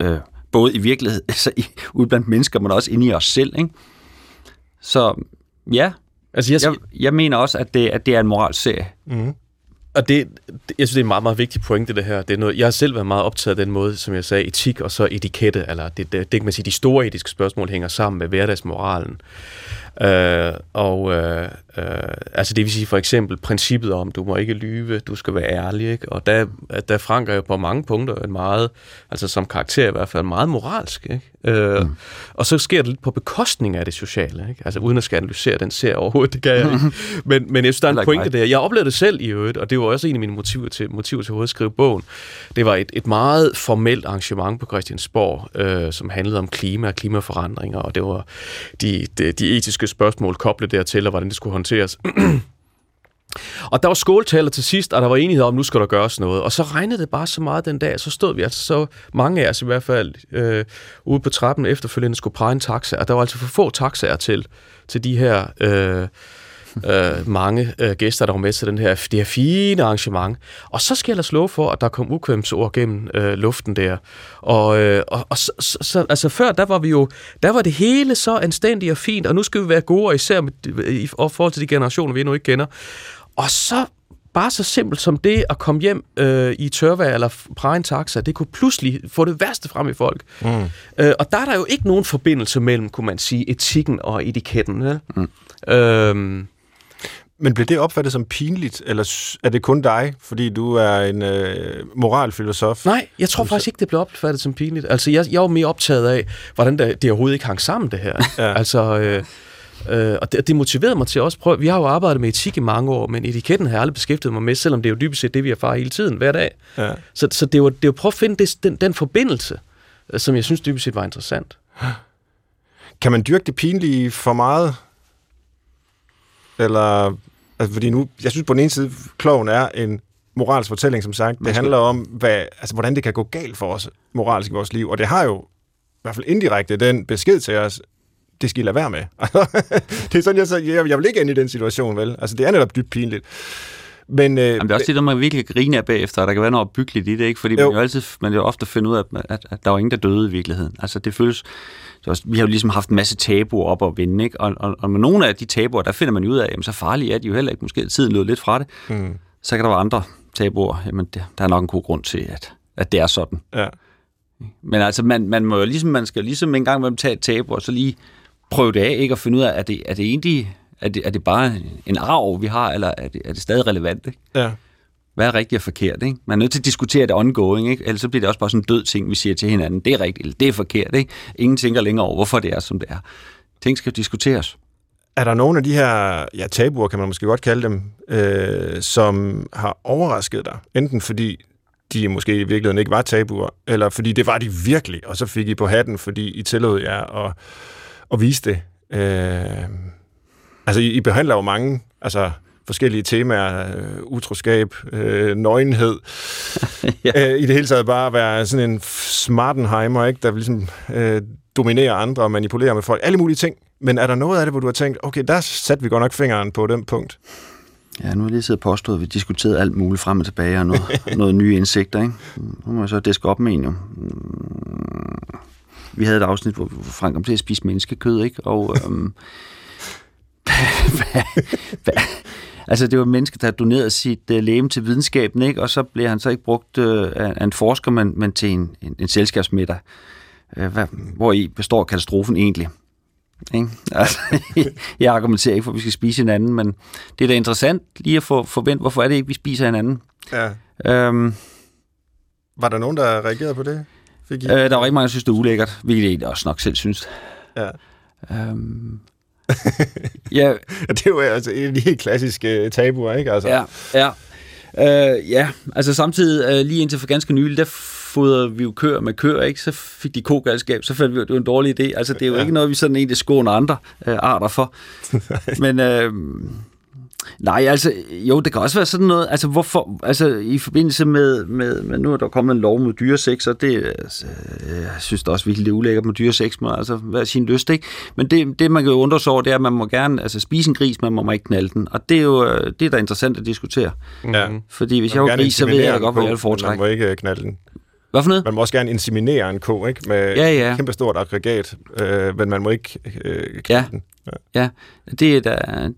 Øh, både i virkeligheden, [laughs] altså i, ude blandt mennesker, men også inde i os selv. Ikke? Så ja, altså, jeg, jeg, jeg mener også, at det, at det er en moralserie. Mm. Og det, det, jeg synes, det er en meget, meget vigtig pointe, det her. Det er noget, jeg har selv været meget optaget af den måde, som jeg sagde, etik og så etikette, eller det, det, det kan man sige, de store etiske spørgsmål hænger sammen med hverdagsmoralen. Øh, og øh, øh, altså det vil sige for eksempel princippet om, du må ikke lyve, du skal være ærlig, ikke? og der, der Frank er jo på mange punkter en meget, altså som karakter i hvert fald, meget moralsk. Ikke? Øh, mm. Og så sker det lidt på bekostning af det sociale, ikke? altså uden at skal analysere den ser overhovedet, det kan jeg ikke. [laughs] Men, men jeg synes, der er en pointe der. Jeg oplevede det selv i øvrigt, og det var også en af mine motiver til, motiver til at skrive bogen. Det var et, et meget formelt arrangement på Christiansborg, øh, som handlede om klima og klimaforandringer, og det var de, de, de etiske spørgsmål koblet dertil, og hvordan det skulle håndteres. Og der var skåltaler til sidst, og der var enighed om, at nu skal der gøres noget. Og så regnede det bare så meget den dag, så stod vi altså så mange af os i hvert fald øh, ude på trappen efterfølgende skulle præge en taxa, og der var altså for få taxaer til, til de her øh, øh, mange øh, gæster, der var med til den her, det her fine arrangement. Og så skal jeg slå for, at der kom ukvemsord gennem øh, luften der. Og, øh, og, og så, så, altså før, der var vi jo, der var det hele så anstændigt og fint, og nu skal vi være gode, og især med, i, i forhold til de generationer, vi endnu ikke kender. Og så bare så simpelt som det at komme hjem øh, i tørvejr eller præge en taxa, det kunne pludselig få det værste frem i folk. Mm. Øh, og der er der jo ikke nogen forbindelse mellem, kunne man sige, etikken og etiketten. Ja? Mm. Øhm, men blev det opfattet som pinligt, eller er det kun dig, fordi du er en øh, moralfilosof? Nej, jeg tror faktisk ikke, det blev opfattet som pinligt. Altså, jeg, jeg var mere optaget af, hvordan det, det overhovedet ikke hang sammen, det her. ja. Altså, øh, øh, og det, det motiverede mig til at også prøve... Vi har jo arbejdet med etik i mange år, men etiketten har jeg aldrig beskæftiget mig med, selvom det er jo dybest set det, vi erfarer hele tiden, hver dag. Ja. Så, så det var, det var prøve at finde det, den, den forbindelse, øh, som jeg synes dybest set var interessant. Kan man dyrke det pinlige for meget? Eller Altså, fordi nu, jeg synes på den ene side, kloven er en moralsk fortælling, som sagt. Det handler om, hvad, altså, hvordan det kan gå galt for os moralsk i vores liv. Og det har jo i hvert fald indirekte den besked til os, det skal I lade være med. [laughs] det er sådan, jeg, så, jeg, jeg vil ikke ind i den situation, vel? Altså, det er netop dybt pinligt. Men, øh, Jamen, det er også det, der man virkelig grine af bagefter, der kan være noget opbyggeligt i det, ikke? Fordi jo. man jo altid, man jo ofte finder ud af, at, at der var ingen, der døde i virkeligheden. Altså, det føles, det også, vi har jo ligesom haft en masse tabuer op at vinde, ikke? Og, og, og med nogle af de tabuer, der finder man ud af, jamen så farlige er de jo heller ikke. Måske tiden lød lidt fra det. Mm. Så kan der være andre tabuer. Jamen, det, der er nok en god grund til, at, at det er sådan. Ja. Men altså, man, man må jo ligesom, man skal ligesom en gang imellem tage et tabu, og så lige prøve det af, ikke? Og finde ud af, er det, er det egentlig, er det, er det bare en arv, vi har, eller er det, er det stadig relevant, ikke? Ja. Hvad er rigtigt og forkert? Ikke? Man er nødt til at diskutere det ongoing, ikke? ellers så bliver det også bare sådan en død ting, vi siger til hinanden. Det er rigtigt, eller det er forkert. Ikke? Ingen tænker længere over, hvorfor det er, som det er. Ting skal diskuteres. Er der nogle af de her ja, tabuer, kan man måske godt kalde dem, øh, som har overrasket dig? Enten fordi de måske i virkeligheden ikke var tabuer, eller fordi det var de virkelig, og så fik I på hatten, fordi I tillod jer at, at vise det. Øh, altså, I, I behandler jo mange altså, forskellige temaer, øh, utroskab, øh, nøgenhed. [laughs] ja. øh, I det hele taget bare at være sådan en smartenheimer, ikke? der ligesom øh, dominerer andre og manipulerer med folk. Alle mulige ting. Men er der noget af det, hvor du har tænkt, okay, der satte vi godt nok fingeren på den punkt? Ja, nu har jeg lige siddet og påstået, at vi diskuterede alt muligt frem og tilbage, og noget, [laughs] noget nye indsigter, ikke? Nu må jeg så diske op med en, jo. Mm. Vi havde et afsnit, hvor Frank kom til at spise menneskekød, ikke? Og øhm, hvad, altså, det var mennesker, der doneret sit uh, læge til videnskaben, ikke? Og så blev han så ikke brugt uh, af en forsker, men, men til en, en, en selskabsmiddag. Uh, hvad, hvor i består katastrofen egentlig? Ikke? [laughs] Altså, jeg argumenterer ikke for, at vi skal spise hinanden, men det er da interessant lige at få forvent, hvorfor er det ikke, vi spiser hinanden? Ja. Øhm, var der nogen, der reagerede på det? Fik I? Øh, der var ikke mange, der synes, det er ulækkert, hvilket jeg også nok selv synes. Ja. Øhm, [laughs] ja. det er jo altså en af de helt klassiske tabuer, ikke? Altså. Ja, ja. Øh, ja, altså samtidig, øh, lige indtil for ganske nylig, der fodrede vi jo køer med køer, ikke? så fik de kogalskab, så fandt vi, at det var en dårlig idé. Altså, det er jo ja. ikke noget, vi sådan egentlig skåner andre øh, arter for. [laughs] Men øh, Nej, altså, jo, det kan også være sådan noget, altså, hvorfor, altså, i forbindelse med, med, med nu er der kommet en lov mod dyresex, og det, altså, jeg synes da også virkelig, det er ulækkert med dyresex, men altså, hvad sin lyst, ikke? Men det, det, man kan jo undre sig over, det er, at man må gerne, altså, spise en gris, men man må ikke knalde den, og det er jo, det er da interessant at diskutere. Ja. Fordi hvis jeg var gris, så ved jeg godt, hvad jeg vil foretrække. Man må ikke øh, knalde den. Hvad for noget? Man må også gerne inseminere en ko, ikke? Med ja, ja. kæmpe stort aggregat, øh, men man må ikke øh, knalde ja. den. Ja. ja, det er da,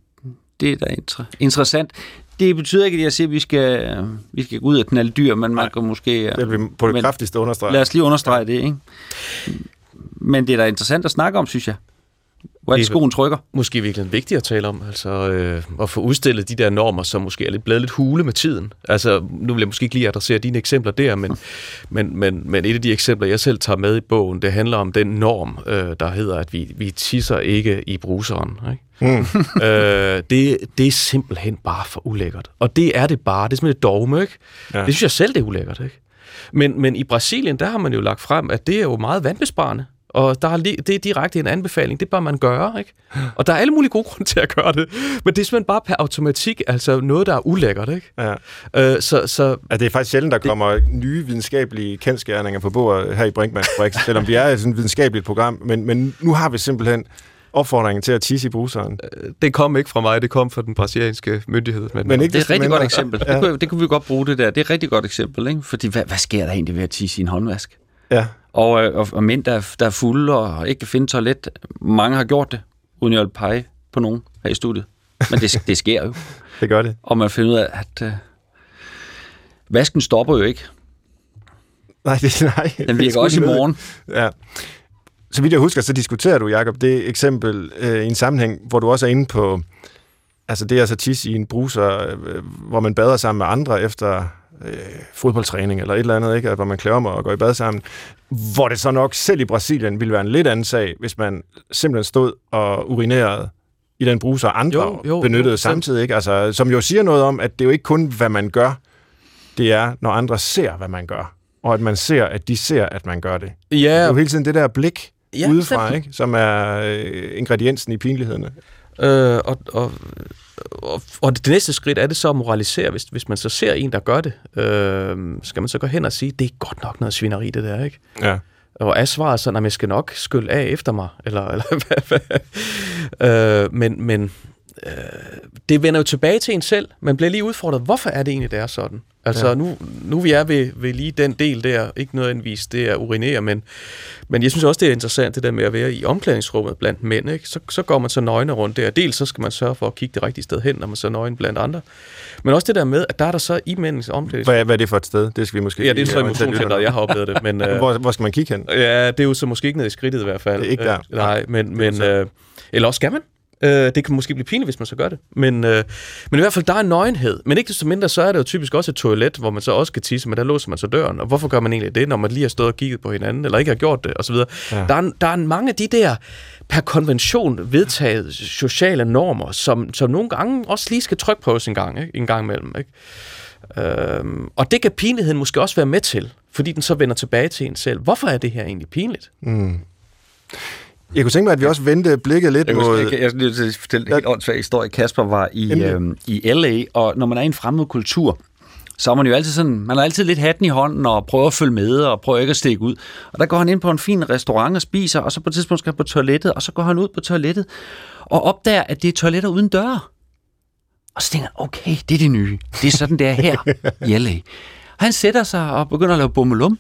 det er da inter- interessant. Det betyder ikke, at jeg siger, at vi skal, vi skal gå ud af knalde dyr, men man kan måske... Det vil vi på det kraftigste understrege. Lad os lige understrege det, ikke? Men det er da interessant at snakke om, synes jeg. Hvor er det, skoen trykker? Måske virkelig vigtigt at tale om, altså øh, at få udstillet de der normer, som måske er lidt blevet lidt hule med tiden. Altså, nu vil jeg måske ikke lige adressere dine eksempler der, men, [laughs] men, men, men et af de eksempler, jeg selv tager med i bogen, det handler om den norm, øh, der hedder, at vi, vi tisser ikke i bruseren. Ikke? Mm. [laughs] øh, det, det er simpelthen bare for ulækkert. Og det er det bare. Det er simpelthen et dogme, ikke? Ja. Det synes jeg selv, det er ulækkert, ikke? Men, men i Brasilien, der har man jo lagt frem, at det er jo meget vandbesparende. Og der er, det er direkte en anbefaling, det bør man gøre, ikke? Og der er alle mulige gode [laughs] grunde til at gøre det, men det er simpelthen bare per automatik, altså noget, der er ulækkert, ikke? Ja. Øh, så, så, ja, det er faktisk sjældent, der det, kommer nye videnskabelige kendskærninger på bordet her i Brinkmanns Brix, [laughs] selvom vi er et sådan videnskabeligt program, men, men nu har vi simpelthen opfordringen til at tisse i bruseren. Øh, det kom ikke fra mig, det kom fra den brasilianske myndighed. Men, men ikke det er et rigtig godt eksempel. Ja. Det, kunne, det kunne vi godt bruge det der. Det er et rigtig godt eksempel, ikke? Fordi hvad, hvad sker der egentlig ved at tisse i en håndvask? Ja. Og, øh, og, og mænd, der, der er fulde og ikke kan finde toilet. Mange har gjort det, uden jeg vil pege på nogen her i studiet. Men det, det sker jo. [laughs] det gør det. Og man finder ud af, at uh, vasken stopper jo ikke. Nej, det, [laughs] nej. Den virker også i morgen. Ja. Så vidt jeg husker, så diskuterer du, Jacob, det eksempel øh, i en sammenhæng, hvor du også er inde på, altså det er altså tis i en bruser, øh, hvor man bader sammen med andre efter øh, fodboldtræning eller et eller andet, ikke? hvor man klæder om og går i bad sammen. Hvor det så nok selv i Brasilien ville være en lidt anden sag, hvis man simpelthen stod og urinerede i den bruser, andre jo, jo, benyttede jo, samtidig. Ikke? Altså, som jo siger noget om, at det er jo ikke kun, hvad man gør, det er, når andre ser, hvad man gør. Og at man ser, at de ser, at man gør det. Ja. Det er jo hele tiden det der blik ja, udefra, ikke? som er øh, ingrediensen i pinlighederne. Øh, og, og og, og det næste skridt er det så at moralisere, hvis, hvis man så ser en, der gør det. Øh, skal man så gå hen og sige, det er godt nok noget svineri, det der, ikke? Ja. Og er svaret sådan, at jeg skal nok skylle af efter mig, eller, [laughs] eller hvad, hvad? Øh, men, men øh, det vender jo tilbage til en selv. Man bliver lige udfordret, hvorfor er det egentlig, det er sådan? Altså ja. nu, nu vi er ved, ved lige den del der, ikke nødvendigvis det er urinere, men, men jeg synes også, det er interessant det der med at være i omklædningsrummet blandt mænd. Ikke? Så, så går man så nøgne rundt der. Dels så skal man sørge for at kigge det rigtige sted hen, når man så nøgen blandt andre. Men også det der med, at der er der så i mændens omklædningsrum. Hvad, hvad er det for et sted? Det skal vi måske Ja, det er så i motionscenteret, jeg har oplevet det. Men, [laughs] hvor, hvor skal man kigge hen? Ja, det er jo så måske ikke ned i skridtet i hvert fald. Det er ikke der. Øh, nej, men, men øh, eller også skal man. Øh, det kan måske blive pinligt, hvis man så gør det. Men, øh, men i hvert fald, der er en nøgenhed. Men ikke desto mindre, så er det jo typisk også et toilet, hvor man så også kan tisse, men der låser man så døren. Og hvorfor gør man egentlig det, når man lige har stået og kigget på hinanden, eller ikke har gjort det, osv. Ja. Der, er, der er mange af de der per konvention vedtaget sociale normer, som, som nogle gange også lige skal trykke på en gang, ikke? en gang imellem. Ikke? Øhm, og det kan pinligheden måske også være med til, fordi den så vender tilbage til en selv. Hvorfor er det her egentlig pinligt? Mm. Jeg kunne tænke mig, at vi også vendte blikket lidt jeg mod... Jeg, jeg, jeg lige fortælle en helt åndssvag historie. Kasper var i, øhm, i L.A., og når man er i en fremmed kultur, så er man jo altid sådan, man har altid lidt hatten i hånden og prøver at følge med og prøver ikke at stikke ud. Og der går han ind på en fin restaurant og spiser, og så på et tidspunkt skal han på toilettet, og så går han ud på toilettet og opdager, at det er toiletter uden døre. Og så tænker han, okay, det er det nye. Det er sådan, det er her i LA. Han sætter sig og begynder at lave bummelum.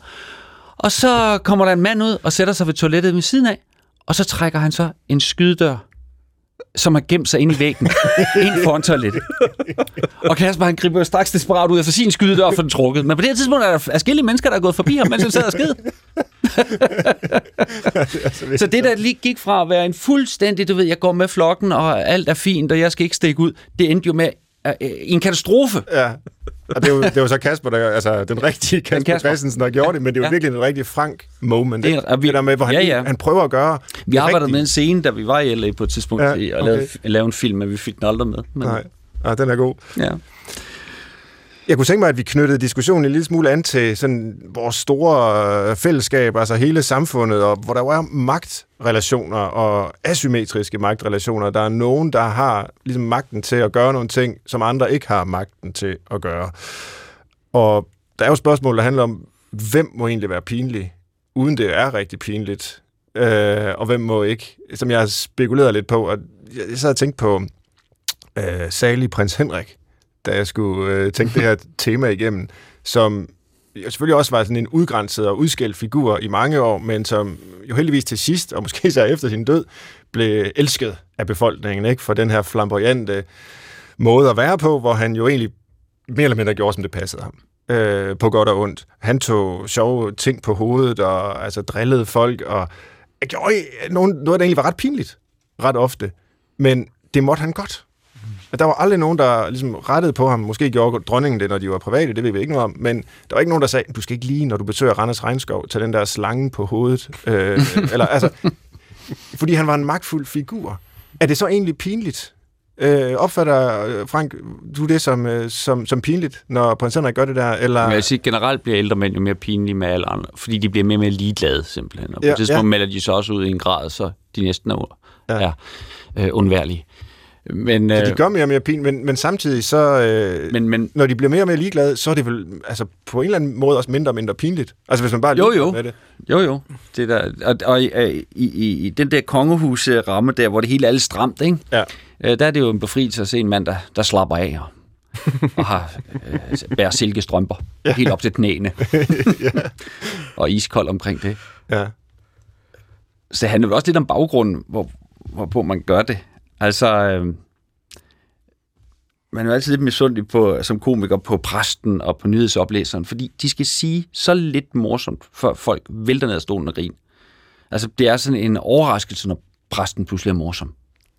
Og så kommer der en mand ud og sætter sig ved toilettet ved siden af, og så trækker han så en skydedør som har gemt sig ind i væggen, [laughs] ind foran toilettet. Og Kasper, han griber straks desperat ud af sin skydedør for den trukket. Men på det her tidspunkt er der forskellige mennesker, der er gået forbi ham, mens han sad og skid. [laughs] så det, der lige gik fra at være en fuldstændig, du ved, jeg går med flokken, og alt er fint, og jeg skal ikke stikke ud, det endte jo med uh, en katastrofe. Ja. Og det er, jo, det er jo så Kasper, der, altså den rigtige Kasper, Kasper. Christensen, der gjorde det, men det er jo ja. virkelig en rigtig frank moment. Det, er, vi, det der med, hvor han, ja, ja. han prøver at gøre Vi arbejdede med en scene, da vi var i LA på et tidspunkt, ja, okay. og lavede, lavede en film, men vi fik den aldrig med. Men... Nej, ja, den er god. Ja. Jeg kunne tænke mig, at vi knyttede diskussionen en lille smule an til sådan vores store øh, fællesskab, altså hele samfundet, og hvor der jo er magtrelationer og asymmetriske magtrelationer. Der er nogen, der har ligesom magten til at gøre nogle ting, som andre ikke har magten til at gøre. Og der er jo spørgsmål, der handler om, hvem må egentlig være pinlig, uden det er rigtig pinligt, øh, og hvem må ikke, som jeg har spekuleret lidt på. Og jeg sad og tænkte på øh, salig prins Henrik, da jeg skulle øh, tænke det her [laughs] tema igennem, som jo selvfølgelig også var sådan en udgrænset og udskældt figur i mange år, men som jo heldigvis til sidst, og måske så efter sin død, blev elsket af befolkningen, ikke? For den her flamboyante måde at være på, hvor han jo egentlig mere eller mindre gjorde, som det passede ham. Øh, på godt og ondt. Han tog sjove ting på hovedet, og altså drillede folk, og gjorde noget, noget, der egentlig var ret pinligt, ret ofte. Men det måtte han godt. At der var aldrig nogen, der ligesom rettede på ham. Måske gjorde dronningen det, når de var private, det ved vi ikke noget om. Men der var ikke nogen, der sagde, du skal ikke lige, når du besøger Randers Regnskov, tage den der slange på hovedet. Øh, eller, altså, fordi han var en magtfuld figur. Er det så egentlig pinligt? Øh, opfatter, øh, Frank, du det som, øh, som, som pinligt, når prins Henrik gør det der? Eller? Jeg vil sige, generelt bliver ældre mænd jo mere pinlige med alle andre, fordi de bliver mere og mere ligeglade, simpelthen. Og på ja, et tidspunkt ja. melder de så også ud i en grad, så de næsten er, ja. er øh, undværlige. Men, så de øh, gør mere og mere pin, men, men samtidig så, øh, men, men, når de bliver mere og mere ligeglade, så er det vel altså, på en eller anden måde også mindre og mindre pinligt. Altså hvis man bare jo, jo. med det. Jo, jo. Det der, og, og i, i, i den der kongehus-ramme der, hvor det hele er alt stramt, ikke? Ja. Øh, der er det jo en befrielse at se en mand, der, der slapper af og, [laughs] og har øh, bærer silkestrømper ja. helt op til knæene. [laughs] ja. og iskold omkring det. Ja. Så det handler vel også lidt om baggrunden, hvor, hvorpå man gør det. Altså, øh, man er jo altid lidt misundelig på, som komiker på præsten og på nyhedsoplæseren, fordi de skal sige så lidt morsomt, før folk vælter ned af stolen og griner. Altså, det er sådan en overraskelse, når præsten pludselig er morsom.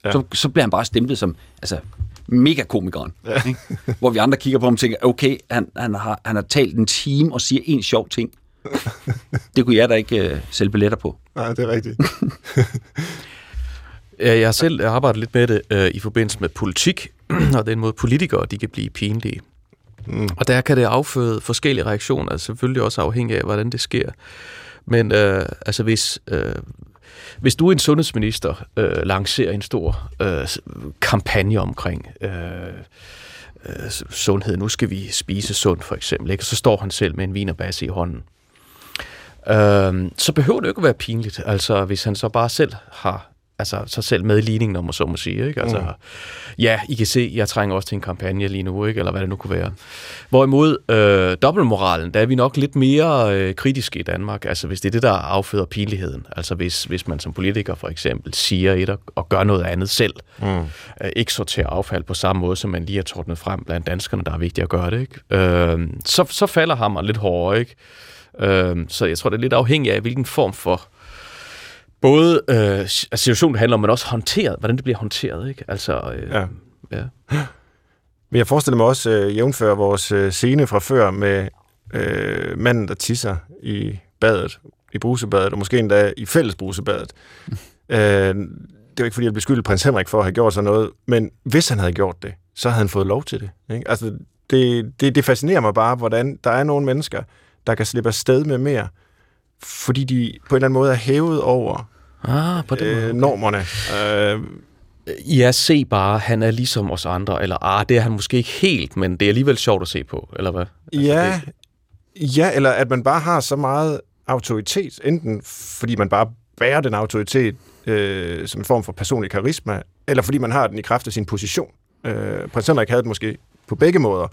Ja. Så, så bliver han bare stemplet som altså, mega-komikeren. Ja. Ikke? Hvor vi andre kigger på ham og tænker, okay, han, han, har, han har talt en time og siger en sjov ting. [laughs] Det kunne jeg da ikke uh, sælge billetter på. Nej, det er rigtigt. [laughs] Jeg har selv arbejdet lidt med det øh, i forbindelse med politik, [clears throat] og den måde politikere de kan blive pinlige. Mm. Og der kan det afføde forskellige reaktioner, altså selvfølgelig også afhængig af, hvordan det sker. Men øh, altså hvis, øh, hvis du er en sundhedsminister, øh, lancerer en stor øh, kampagne omkring øh, øh, sundhed, nu skal vi spise sundt for eksempel, ikke? og så står han selv med en vinerbasse i hånden. Øh, så behøver det jo ikke at være pinligt, altså hvis han så bare selv har altså, sig selv med i ligningen, om man så må sige. Ikke? Altså, mm. Ja, I kan se, jeg trænger også til en kampagne lige nu, ikke? eller hvad det nu kunne være. Hvorimod øh, dobbeltmoralen, der er vi nok lidt mere øh, kritiske i Danmark, altså hvis det er det, der afføder pinligheden. Altså hvis, hvis man som politiker for eksempel siger et og, og gør noget andet selv. Mm. Øh, ikke sorterer affald på samme måde, som man lige har tordnet frem blandt danskerne, der er vigtigt at gøre det. Ikke? Øh, så, så falder hammer lidt hårdere. Ikke? Øh, så jeg tror, det er lidt afhængigt af, hvilken form for både øh, situationen handler om, men også håndteret, hvordan det bliver håndteret, ikke? Altså, øh, ja. ja. [gasps] Men jeg forestiller mig også, øh, jævnfør vores øh, scene fra før med øh, manden, der tisser i badet, i brusebadet, og måske endda i fælles brusebadet. [laughs] øh, det er ikke, fordi jeg beskylder prins Henrik for at have gjort sådan noget, men hvis han havde gjort det, så havde han fået lov til det. Ikke? Altså, det, det, det fascinerer mig bare, hvordan der er nogle mennesker, der kan slippe afsted med mere, fordi de på en eller anden måde er hævet over ah, på den øh, normerne. Øh, Ja, se bare, han er ligesom os andre, eller ah, det er han måske ikke helt, men det er alligevel sjovt at se på, eller hvad? Altså, ja, det... ja, eller at man bare har så meget autoritet, enten fordi man bare bærer den autoritet øh, som en form for personlig karisma, eller fordi man har den i kraft af sin position. Øh, prins Henrik havde det måske på begge måder.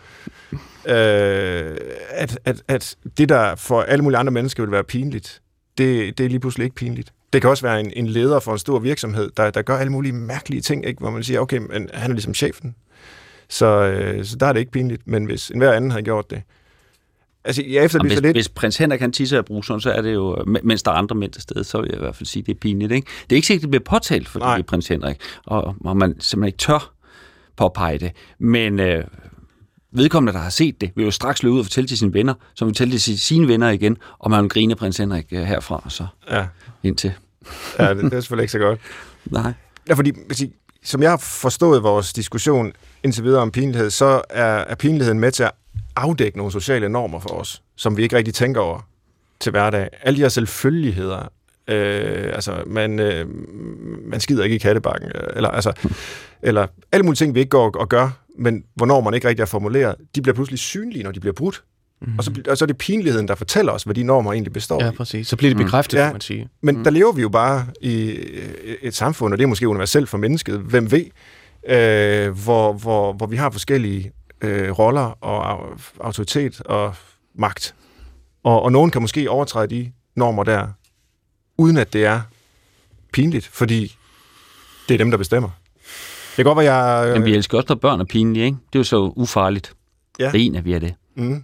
Øh, at, at, at det, der for alle mulige andre mennesker vil være pinligt, det, det er lige pludselig ikke pinligt. Det kan også være en, en leder for en stor virksomhed, der, der gør alle mulige mærkelige ting, ikke? hvor man siger, okay, men han er ligesom chefen. Så, øh, så der er det ikke pinligt, men hvis enhver anden havde gjort det. Altså, jeg efterlyser hvis, lidt... Hvis prins Henrik kan tisse af Brugson, så er det jo, mens der er andre mænd til stede, så vil jeg i hvert fald sige, det er pinligt. Ikke? Det er ikke sikkert, det bliver påtalt, fordi Nej. det er prins Henrik, og, og man simpelthen ikke tør påpege det. Men øh, vedkommende, der har set det, vil jo straks løbe ud og fortælle til sine venner, som vil fortælle til sine venner igen, og man vil grine prins Henrik øh, herfra, og så ja. indtil. ja, det, det er selvfølgelig ikke så godt. [laughs] Nej. Ja, fordi, som jeg har forstået vores diskussion indtil videre om pinlighed, så er, er pinligheden med til at afdække nogle sociale normer for os, som vi ikke rigtig tænker over til hverdag. Alle de her selvfølgeligheder, øh, altså man, øh, man skider ikke i kattebakken, eller, altså, [laughs] eller alle mulige ting, vi ikke går og gør, men hvornår man ikke rigtig er formuleret, de bliver pludselig synlige, når de bliver brudt. Mm. Og, så, og så er det pinligheden, der fortæller os, hvad de normer egentlig består Ja, præcis. Så bliver det bekræftet, mm. kan man sige. Men mm. der lever vi jo bare i et samfund, og det er måske universelt for mennesket, hvem ved, øh, hvor, hvor, hvor vi har forskellige øh, roller og autoritet og magt. Og, og nogen kan måske overtræde de normer der, uden at det er pinligt, fordi det er dem, der bestemmer. Det kan godt være, jeg... Øh... Men vi elsker også, når børn er pinlige, ikke? Det er jo så ufarligt. Ja. Ren er vi af det. Mm.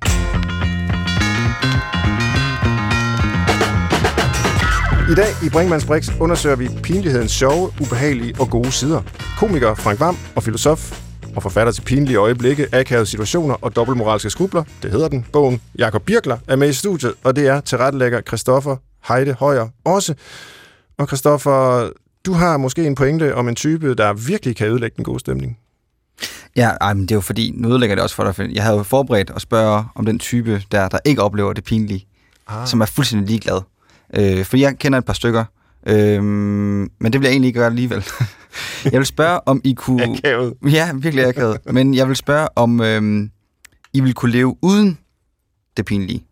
I dag i Brinkmanns Brix undersøger vi pinlighedens sjove, ubehagelige og gode sider. Komiker Frank Vam og filosof og forfatter til pinlige øjeblikke, akavede situationer og dobbeltmoralske skrubler, det hedder den, bogen. Jakob Birkler er med i studiet, og det er tilrettelægger Christoffer Heide Højer også. Og Christoffer, du har måske en pointe om en type, der virkelig kan ødelægge den gode stemning. Ja, ej, men det er jo fordi, nu ødelægger det også for dig. Jeg havde jo forberedt at spørge om den type, der, der ikke oplever det pinlige, ah. som er fuldstændig ligeglad. Øh, for jeg kender et par stykker, øh, men det vil jeg egentlig ikke gøre alligevel. [laughs] jeg vil spørge, om I kunne... Akavet. Ja, virkelig akavet. Men jeg vil spørge, om øh, I vil kunne leve uden det pinlige.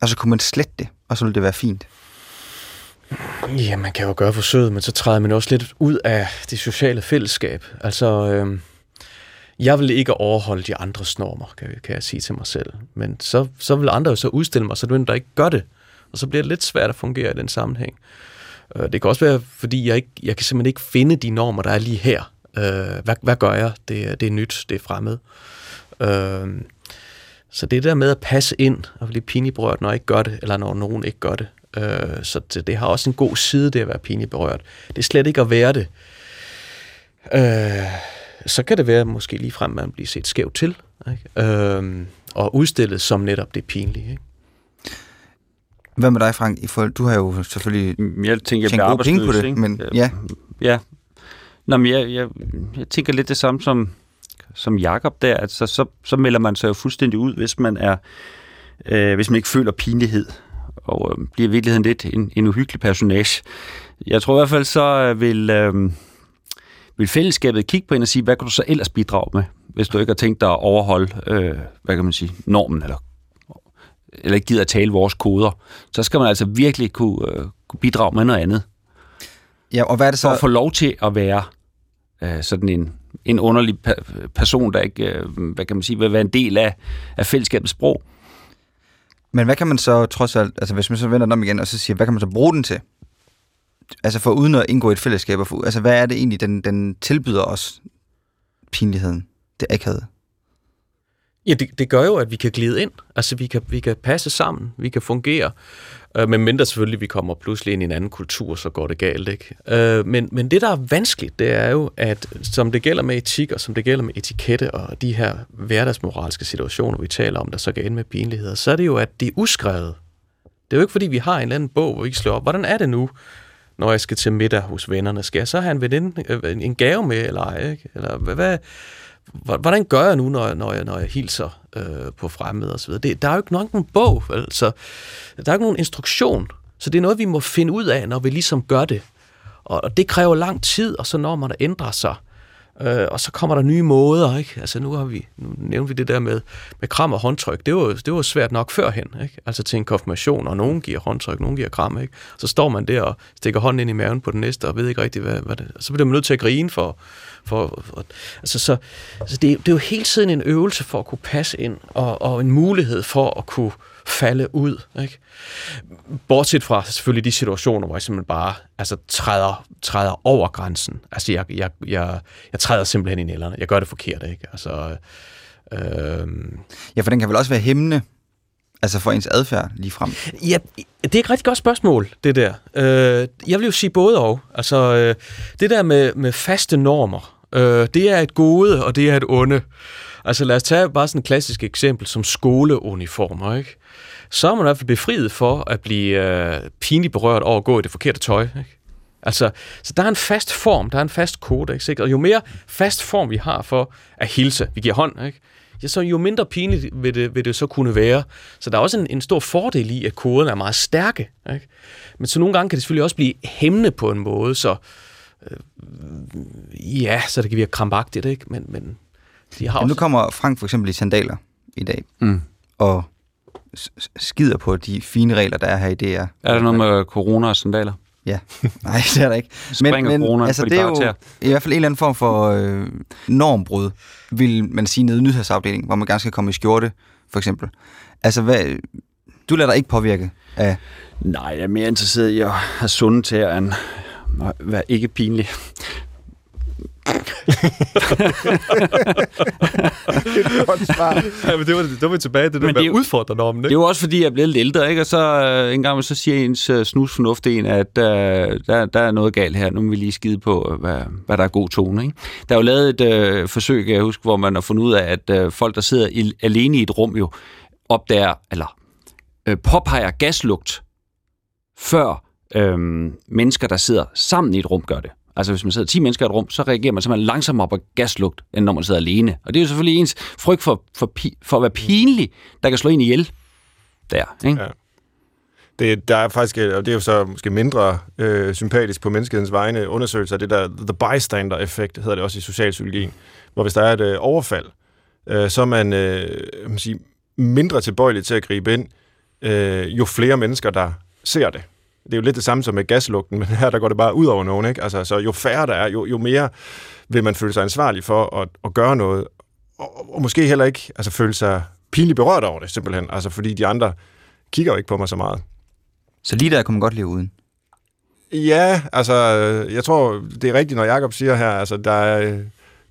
Altså, kunne man slette det, og så ville det være fint? Ja, man kan jo gøre forsøget, men så træder man også lidt ud af det sociale fællesskab. Altså, øh, jeg vil ikke overholde de andres normer, kan, kan jeg sige til mig selv. Men så, så vil andre jo så udstille mig, så det der ikke gør det. Og så bliver det lidt svært at fungere i den sammenhæng. Øh, det kan også være, fordi jeg, ikke, jeg kan simpelthen ikke finde de normer, der er lige her. Øh, hvad, hvad gør jeg? Det, det er nyt, det er fremmed. Øh, så det der med at passe ind og blive pinligt berørt, når jeg ikke gør det, eller når nogen ikke gør det. Øh, så det, det har også en god side, det at være pinligt berørt. Det er slet ikke at være det. Øh, så kan det være måske lige frem, at man bliver set skævt til. Ikke? Øh, og udstillet som netop det pinlige. Ikke? Hvad med dig, Frank? I forhold, du har jo selvfølgelig mm, jeg tænker, jeg bliver penge på det, ikke? men ja. Ja. Nå, men jeg, jeg, jeg tænker lidt det samme som, som Jakob der, altså så, så melder man sig jo fuldstændig ud, hvis man er øh, hvis man ikke føler pinlighed, og øh, bliver i virkeligheden lidt en, en uhyggelig personage. Jeg tror i hvert fald, så øh, vil, øh, vil fællesskabet kigge på en og sige, hvad kan du så ellers bidrage med, hvis du ikke har tænkt dig at overholde, øh, hvad kan man sige, normen eller eller ikke gider at tale vores koder, så skal man altså virkelig kunne, øh, kunne bidrage med noget andet. Ja, og hvad er det så? For at få lov til at være øh, sådan en, en underlig person, der ikke, øh, hvad kan man sige, vil være en del af, af fællesskabets sprog. Men hvad kan man så trods alt, altså hvis man så vender den om igen, og så siger, hvad kan man så bruge den til? Altså for uden at indgå i et fællesskab, for, altså hvad er det egentlig, den, den tilbyder os pinligheden, det akavede? Ja, det, det gør jo, at vi kan glide ind. Altså, vi kan, vi kan passe sammen, vi kan fungere. Øh, men mindre selvfølgelig, vi kommer pludselig ind i en anden kultur, så går det galt, ikke? Øh, men, men det, der er vanskeligt, det er jo, at som det gælder med etik, og som det gælder med etikette, og de her hverdagsmoralske situationer, vi taler om, der så kan med pinligheder, så er det jo, at det er uskrevet. Det er jo ikke, fordi vi har en eller anden bog, hvor vi slår op, hvordan er det nu, når jeg skal til middag hos vennerne? Skal jeg så have en, veninde, øh, en gave med, eller ej? Ikke? Eller hvad, hvad, hvordan gør jeg nu, når jeg, når jeg, når jeg hilser øh, på fremmede osv.? Det, der er jo ikke nogen bog, altså, der er ikke nogen instruktion. Så det er noget, vi må finde ud af, når vi ligesom gør det. Og det kræver lang tid, og så når man ændrer sig, Øh, Øh, og så kommer der nye måder, ikke? Altså nu har vi, nu nævnte vi det der med, med kram og håndtryk. Det var, det var svært nok førhen, ikke? Altså til en konfirmation, og nogen giver håndtryk, nogen giver kram, ikke? Så står man der og stikker hånden ind i maven på den næste, og ved ikke rigtig, hvad, hvad det Så bliver man nødt til at grine for, for, for altså så, altså det, det er jo hele tiden en øvelse for at kunne passe ind, og, og en mulighed for at kunne falde ud. Ikke? Bortset fra selvfølgelig de situationer, hvor jeg simpelthen bare altså, træder, træder over grænsen. Altså, jeg, jeg, jeg, jeg træder simpelthen i nælderne. Jeg gør det forkert, ikke? Altså, øh... Ja, for den kan vel også være hæmmende, altså for ens adfærd lige frem? Ja, det er et rigtig godt spørgsmål, det der. Øh, jeg vil jo sige både og. Altså, øh, det der med, med faste normer, øh, det er et gode, og det er et onde. Altså lad os tage bare sådan et klassisk eksempel som skoleuniformer, ikke? Så er man i hvert fald befriet for at blive øh, pinligt berørt over at gå i det forkerte tøj, ikke? Altså, så der er en fast form, der er en fast kodex, ikke? Og jo mere fast form vi har for at hilse, vi giver hånd, ikke? Ja, så jo mindre pinligt vil det, vil det så kunne være. Så der er også en, en stor fordel i, at koden er meget stærke. Ikke? Men så nogle gange kan det selvfølgelig også blive hæmmende på en måde, så øh, ja, så det kan virke krampagtigt, ikke? Men, men de har også... Nu kommer Frank for eksempel i sandaler i dag, mm. og skider på de fine regler, der er her i DR. Er der noget med corona og sandaler? Ja, nej, det er der ikke. men, men corona altså, det er jo i hvert fald en eller anden form for øh, normbrud, vil man sige, nede i nyhedsafdelingen, hvor man gerne skal komme i skjorte, for eksempel. Altså, hvad, du lader dig ikke påvirke af... Nej, jeg er mere interesseret i at have sunde til at være ikke pinlig et godt svar. Ja, men det var, det var tilbage det der med udfordre normen, ikke? Det er jo også fordi, jeg er blevet lidt ældre, ikke? Og så uh, en gang så siger ens uh, snusfornuft en, at uh, der, der er noget galt her. Nu må vi lige skide på, hvad, hvad der er god tone, ikke? Der er jo lavet et uh, forsøg, jeg husker, hvor man har fundet ud af, at uh, folk, der sidder i, alene i et rum jo, opdager, eller uh, påpeger gaslugt, før uh, mennesker, der sidder sammen i et rum, gør det. Altså hvis man sidder 10 mennesker i et rum, så reagerer man simpelthen langsommere på gaslugt, end når man sidder alene. Og det er jo selvfølgelig ens frygt for, for, for at være pinlig, der kan slå en ihjel der. Ikke? Ja. Det, der er faktisk, øh, og det er jo så måske mindre øh, sympatisk på menneskehedens vegne, undersøgelser af det der the bystander-effekt, hedder det også i socialpsykologien, hvor hvis der er et øh, overfald, øh, så er man, øh, man sige, mindre tilbøjelig til at gribe ind, øh, jo flere mennesker, der ser det det er jo lidt det samme som med gaslugten, men her der går det bare ud over nogen. Ikke? Altså, så jo færre der er, jo, jo mere vil man føle sig ansvarlig for at, at gøre noget, og, og måske heller ikke altså, føle sig pinligt berørt over det, simpelthen. Altså, fordi de andre kigger jo ikke på mig så meget. Så lige der kunne man godt leve uden? Ja, altså, jeg tror, det er rigtigt, når Jacob siger her, altså, der er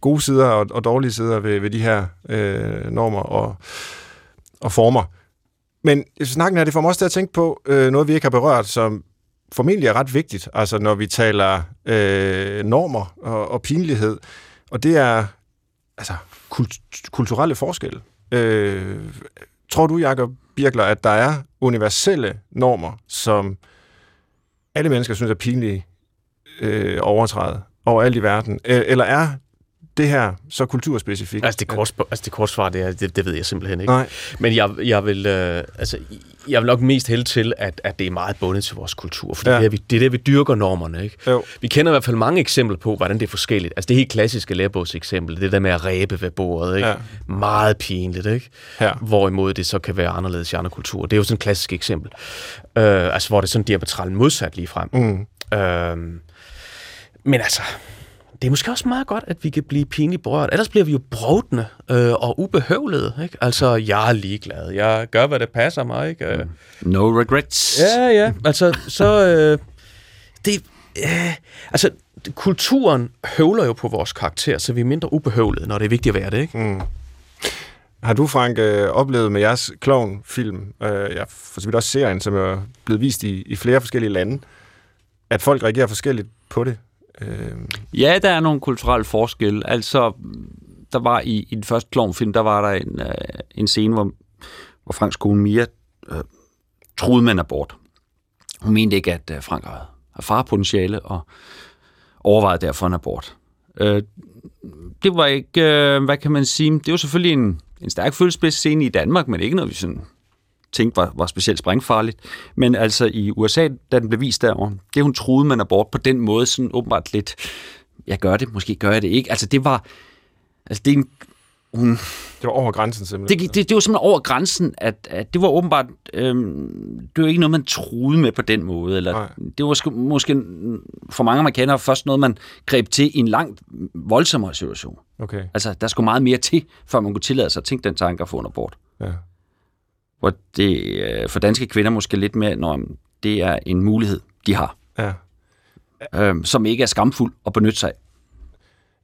gode sider og, og dårlige sider ved, ved de her øh, normer og, og former. Men snakken her, det får mig også til at tænke på øh, noget, vi ikke har berørt, som formentlig er ret vigtigt, altså når vi taler øh, normer og, og pinlighed. Og det er altså kult, kulturelle forskelle. Øh, tror du, Jacob Birkler, at der er universelle normer, som alle mennesker synes er pinlige øh, overtræde overalt i verden? Øh, eller er det her så kulturspecifikt? Altså det, kort, altså det kort svar, det, er, det, det ved jeg simpelthen ikke. Nej. Men jeg, jeg, vil, øh, altså, jeg vil nok mest hælde til, at, at det er meget bundet til vores kultur, for ja. det, er, vi, det er der, vi dyrker normerne. Ikke? Jo. Vi kender i hvert fald mange eksempler på, hvordan det er forskelligt. Altså det helt klassiske lærebogseksempel, det der med at ræbe ved bordet. Ikke? Ja. Meget pinligt, ikke? Ja. Hvorimod det så kan være anderledes i andre kulturer. Det er jo sådan et klassisk eksempel. Øh, altså hvor det er sådan diametralt modsat lige frem. Mm. Øh, men altså, det er måske også meget godt, at vi kan blive pinligt berørt. Ellers bliver vi jo brodne øh, og ubehøvlede. Ikke? Altså, jeg er ligeglad. Jeg gør, hvad det passer mig. Ikke? Mm. No regrets. Ja, ja. Altså, så... Øh, det, øh, altså, kulturen høvler jo på vores karakter, så vi er mindre ubehøvlede, når det er vigtigt at være det. Ikke? Mm. Har du, Frank, øh, oplevet med jeres klovn-film, øh, ja, for så vidt også serien, som er blevet vist i, i flere forskellige lande, at folk reagerer forskelligt på det? Øh... Ja, der er nogle kulturelle forskelle. Altså, der var i, i den første klovnfilm, der var der en, øh, en scene, hvor, hvor Franks kone Mia øh, troede man abort. Hun mente ikke, at øh, Frank havde farpotentiale og overvejede derfor en abort. Øh, det var ikke, øh, hvad kan man sige, det var selvfølgelig en, en stærk følelsesmæssig scene i Danmark, men ikke noget, vi sådan tænkte var, var specielt sprængfarligt. Men altså i USA, da den blev vist derovre, det hun troede man abort på den måde, sådan åbenbart lidt, jeg gør det, måske gør jeg det ikke. Altså det var, altså det er en, hun, det var over grænsen simpelthen. Det, det, det var simpelthen over grænsen, at, at det var åbenbart, øhm, det var ikke noget, man troede med på den måde. Eller, Nej. det var måske, måske for mange amerikanere først noget, man greb til i en langt voldsommere situation. Okay. Altså, der skulle meget mere til, før man kunne tillade sig at tænke den tanke at få en abort. Ja. Hvor det øh, for danske kvinder måske lidt mere, når det er en mulighed, de har. Ja. Øhm, som ikke er skamfuld at benytte sig af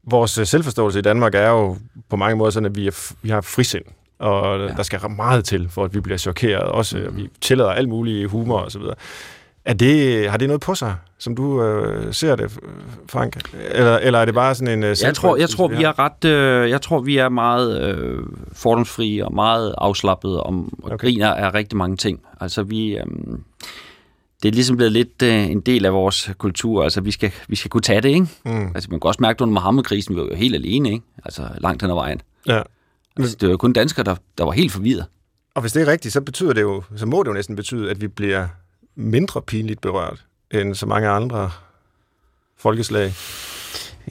vores øh, selvforståelse i Danmark er jo på mange måder sådan, at vi, er, vi har frisind, og ja. der skal meget til, for at vi bliver chokeret. Også, mm. vi tillader alt muligt humor og så videre. Er det, har det noget på sig, som du øh, ser det, Frank? Eller, eller er det bare sådan en... Øh, jeg tror, jeg tror, vi er ret... Øh, jeg tror, vi er meget øh, fordomsfrie og meget afslappede om, og okay. griner af rigtig mange ting. Altså, vi... Øh, det er ligesom blevet lidt øh, en del af vores kultur. Altså, vi skal, vi skal kunne tage det, ikke? Mm. Altså, man kan også mærke, at under Mohammed-krisen, vi var jo helt alene, ikke? Altså, langt hen ad vejen. Ja. Altså, det var jo kun danskere, der, der var helt forvirret. Og hvis det er rigtigt, så betyder det jo, så må det jo næsten betyde, at vi bliver mindre pinligt berørt end så mange andre folkeslag.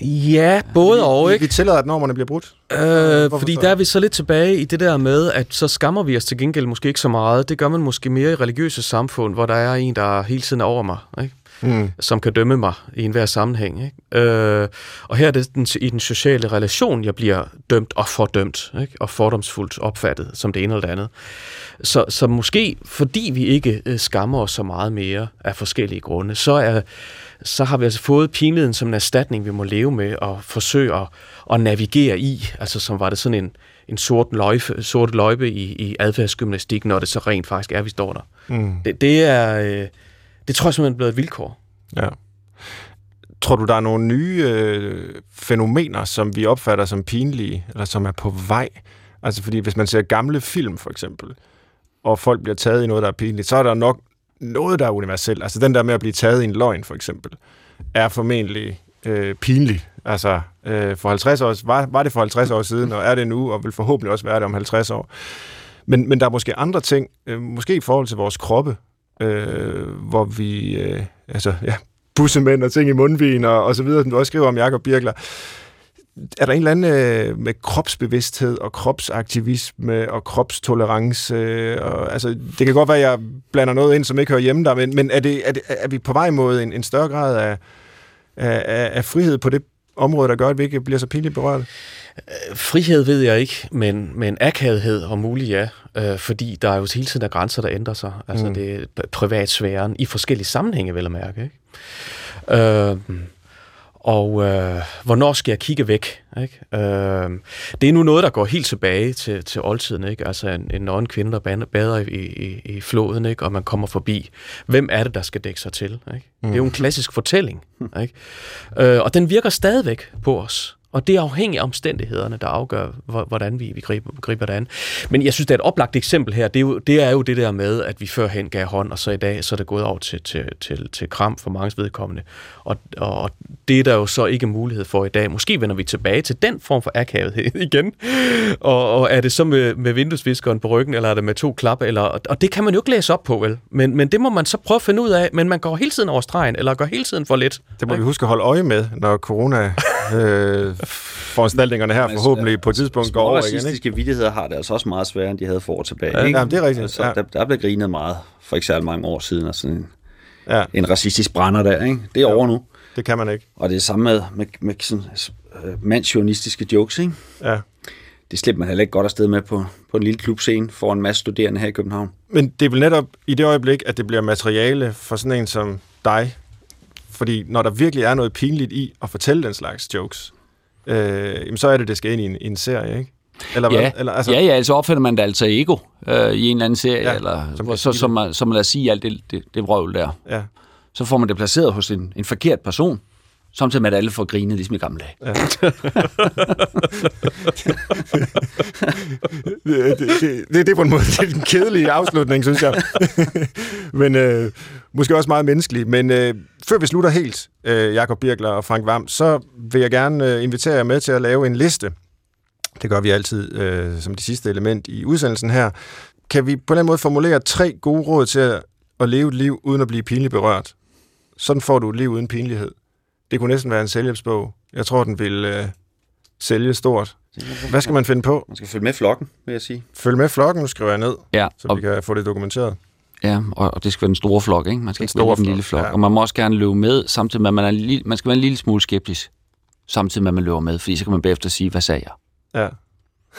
Ja, både og, ikke? Vi tillader, at normerne bliver brudt. Øh, fordi så? der er vi så lidt tilbage i det der med, at så skammer vi os til gengæld måske ikke så meget. Det gør man måske mere i religiøse samfund, hvor der er en, der hele tiden er over mig, ikke? Mm. som kan dømme mig i enhver sammenhæng. Ikke? Øh, og her er det den, i den sociale relation, jeg bliver dømt og fordømt, ikke? og fordomsfuldt opfattet som det ene eller det andet. Så, så måske, fordi vi ikke øh, skammer os så meget mere af forskellige grunde, så er så har vi altså fået pinligheden som en erstatning, vi må leve med og forsøge at, at navigere i. Altså som var det sådan en, en sort løjfe, sort løjpe i, i adfærdsgymnastik, når det så rent faktisk er, vi står der. Mm. Det, det er, øh, det tror jeg simpelthen er blevet et vilkår. Ja. Tror du, der er nogle nye øh, fænomener, som vi opfatter som pinlige, eller som er på vej? Altså fordi hvis man ser gamle film for eksempel, og folk bliver taget i noget, der er pinligt, så er der nok noget, der er universelt. Altså den der med at blive taget i en løgn, for eksempel, er formentlig øh, pinlig. Altså, øh, for 50 år, var, var det for 50 år siden, og er det nu, og vil forhåbentlig også være det om 50 år. Men, men der er måske andre ting, øh, måske i forhold til vores kroppe, øh, hvor vi, øh, altså, ja, bussemænd og ting i mundvin og, og så videre, som du også skriver om Jakob Birkler, er der en eller anden øh, med kropsbevidsthed og kropsaktivisme og kropstolerance? Øh, og, altså, det kan godt være, at jeg blander noget ind, som ikke hører hjemme der, men, men er, det, er, det, er vi på vej mod en, en større grad af, af, af frihed på det område, der gør, at vi ikke bliver så pinligt berørt? Øh, frihed ved jeg ikke, men, men akavethed om muligt ja, øh, fordi der er jo hele tiden der grænser, der ændrer sig. Altså mm. det er privatsfæren i forskellige sammenhænge, vel at mærke. Ikke? Øh, og øh, hvornår skal jeg kigge væk? Ikke? Øh, det er nu noget, der går helt tilbage til, til oldtiden. Ikke? Altså en, en nøgen kvinde, der bader i, i, i floden, ikke? og man kommer forbi. Hvem er det, der skal dække sig til? Ikke? Mm. Det er jo en klassisk fortælling. Ikke? Øh, og den virker stadigvæk på os. Og det er afhængig af omstændighederne, der afgør, hvordan vi, vi griber, griber det an. Men jeg synes, det er et oplagt eksempel her. Det er, jo, det er jo det der med, at vi førhen gav hånd, og så i dag så er det gået over til, til, til, til kram for mange vedkommende. Og, og det er der jo så ikke mulighed for i dag. Måske vender vi tilbage til den form for akavethed [laughs] igen. Og, og er det så med, med vinduesviskeren på ryggen, eller er det med to klapper? Eller, og det kan man jo ikke læse op på, vel? Men, men det må man så prøve at finde ud af. Men man går hele tiden over stregen, eller går hele tiden for lidt. Det må vi huske at holde øje med, når corona øh, foranstaltningerne her forhåbentlig på et tidspunkt går over igen. racistiske vidtigheder har det altså også meget sværere, end de havde for år tilbage. Ja, ikke? Jamen, det er rigtigt. Altså, ja. der, der blev grinet meget for ikke særlig mange år siden, og sådan en, ja. en racistisk brænder der. Ikke? Det er ja. over nu. Det kan man ikke. Og det er samme med, med, med sådan, uh, jokes. Ikke? Ja. Det slipper man heller ikke godt afsted med på, på en lille klubscene for en masse studerende her i København. Men det er vel netop i det øjeblik, at det bliver materiale for sådan en som dig, fordi når der virkelig er noget pinligt i at fortælle den slags jokes, øh, jamen så er det, det skal ind i en, i en serie, ikke? Eller hvad? Ja. Eller, altså... ja, ja, altså opfinder man det altså ego øh, i en eller anden serie, ja, eller som, så, som, som man lader sige alt det, det, det vrøvl der. Ja. Så får man det placeret hos en, en forkert person, Samtidig med, at alle får grinet, ligesom i gamle dage. Ja. [laughs] det, det, det, det, er på en måde det er en kedelig afslutning, synes jeg. [laughs] Men øh, måske også meget menneskelig. Men øh, før vi slutter helt, øh, Jakob Birkler og Frank Vam, så vil jeg gerne øh, invitere jer med til at lave en liste. Det gør vi altid øh, som det sidste element i udsendelsen her. kan vi på en måde formulere tre gode råd til at, at leve et liv uden at blive pinligt berørt? Sådan får du et liv uden pinlighed. Det kunne næsten være en selvhjælpsbog. Jeg tror, den vil øh, sælge stort. Hvad skal man finde på? Man skal følge med flokken, vil jeg sige. Følg med flokken, nu skriver jeg ned, Ja, så og, vi kan få det dokumenteret. ja og, og det skal være den store flok, ikke? Man skal Den ikke være den flok, lille flok. ja. Og man må også gerne løbe med, samtidig med, at man, er lille, man skal være en lille smule skeptisk, samtidig med, at man løber med, fordi så kan man bagefter sige, hvad sagde jeg? Ja.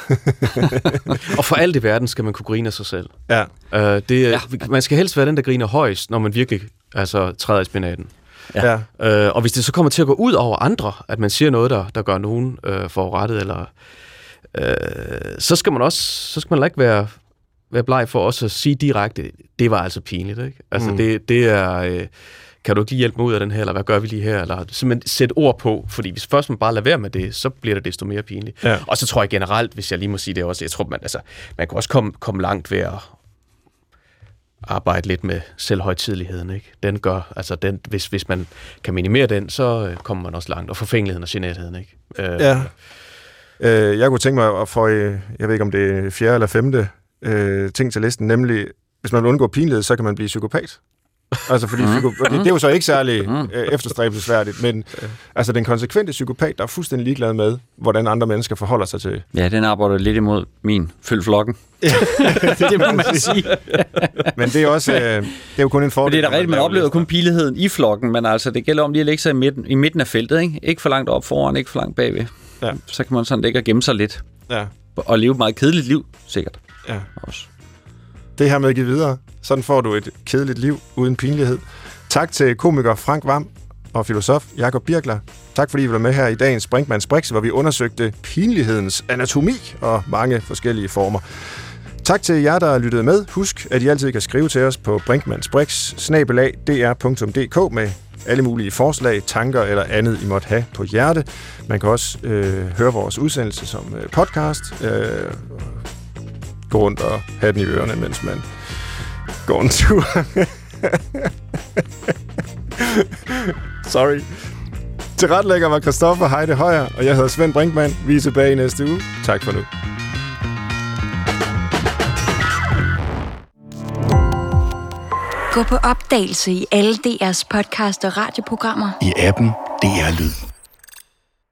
[laughs] Og for alt i verden skal man kunne grine af sig selv. Ja. Uh, det, Ja. ja. Man skal helst være den, der griner højst, når man virkelig altså, træder i spinaten. Ja. ja. Uh, og hvis det så kommer til at gå ud over andre, at man siger noget, der, der gør nogen uh, forurettet, eller, uh, så skal man også så skal man ikke være, være bleg for også at sige direkte, det var altså pinligt. Ikke? Altså, Mm. det, det er... Uh, kan du ikke lige hjælpe mig ud af den her, eller hvad gør vi lige her? Eller simpelthen sætte ord på, fordi hvis først man bare lader være med det, så bliver det desto mere pinligt. Ja. Og så tror jeg generelt, hvis jeg lige må sige det også, jeg tror, man, altså, man kan også komme, komme langt ved at arbejde lidt med selvhøjtidligheden. Ikke? Den gør, altså den, hvis, hvis man kan minimere den, så øh, kommer man også langt. Og forfængeligheden og genetheden. Ikke? Øh, Ja. Øh, jeg kunne tænke mig at få, øh, jeg ved ikke om det er fjerde eller femte øh, ting til listen, nemlig, hvis man vil undgå pinlighed, så kan man blive psykopat. Altså, fordi psyko- det, det er jo så ikke særlig øh, efterstræbelsesværdigt, men altså den konsekvente psykopat, der er fuldstændig ligeglad med, hvordan andre mennesker forholder sig til. Ja, den arbejder lidt imod min følg flokken. [laughs] [laughs] det må man sige. [laughs] Men det er også, øh, det er jo kun en Men fordel. det er da man rigtigt, man laver oplever kun piligheden i flokken, men altså, det gælder om lige at lægge sig i midten, i midten af feltet, ikke? Ikke for langt op foran, ikke for langt bagved. Ja. Så kan man sådan ligge og gemme sig lidt. Ja, Og leve et meget kedeligt liv, sikkert ja. også. Det her med at give videre. Sådan får du et kedeligt liv uden pinlighed. Tak til komiker Frank Vam og filosof Jakob Birkler. Tak fordi I var med her i dagens Brinkmanns Brix, hvor vi undersøgte pinlighedens anatomi og mange forskellige former. Tak til jer, der lyttede med. Husk, at I altid kan skrive til os på brinkmannsbrix.dr.dk med alle mulige forslag, tanker eller andet, I måtte have på hjerte. Man kan også øh, høre vores udsendelse som øh, podcast. Øh, gå rundt og have den i ørerne, mens man går en tur. Sorry. Til retlægger var Christoffer Heide Højer, og jeg hedder Svend Brinkmann. Vi er tilbage i næste uge. Tak for nu. Gå på opdagelse i alle DR's podcast og radioprogrammer. I appen DR Lyd.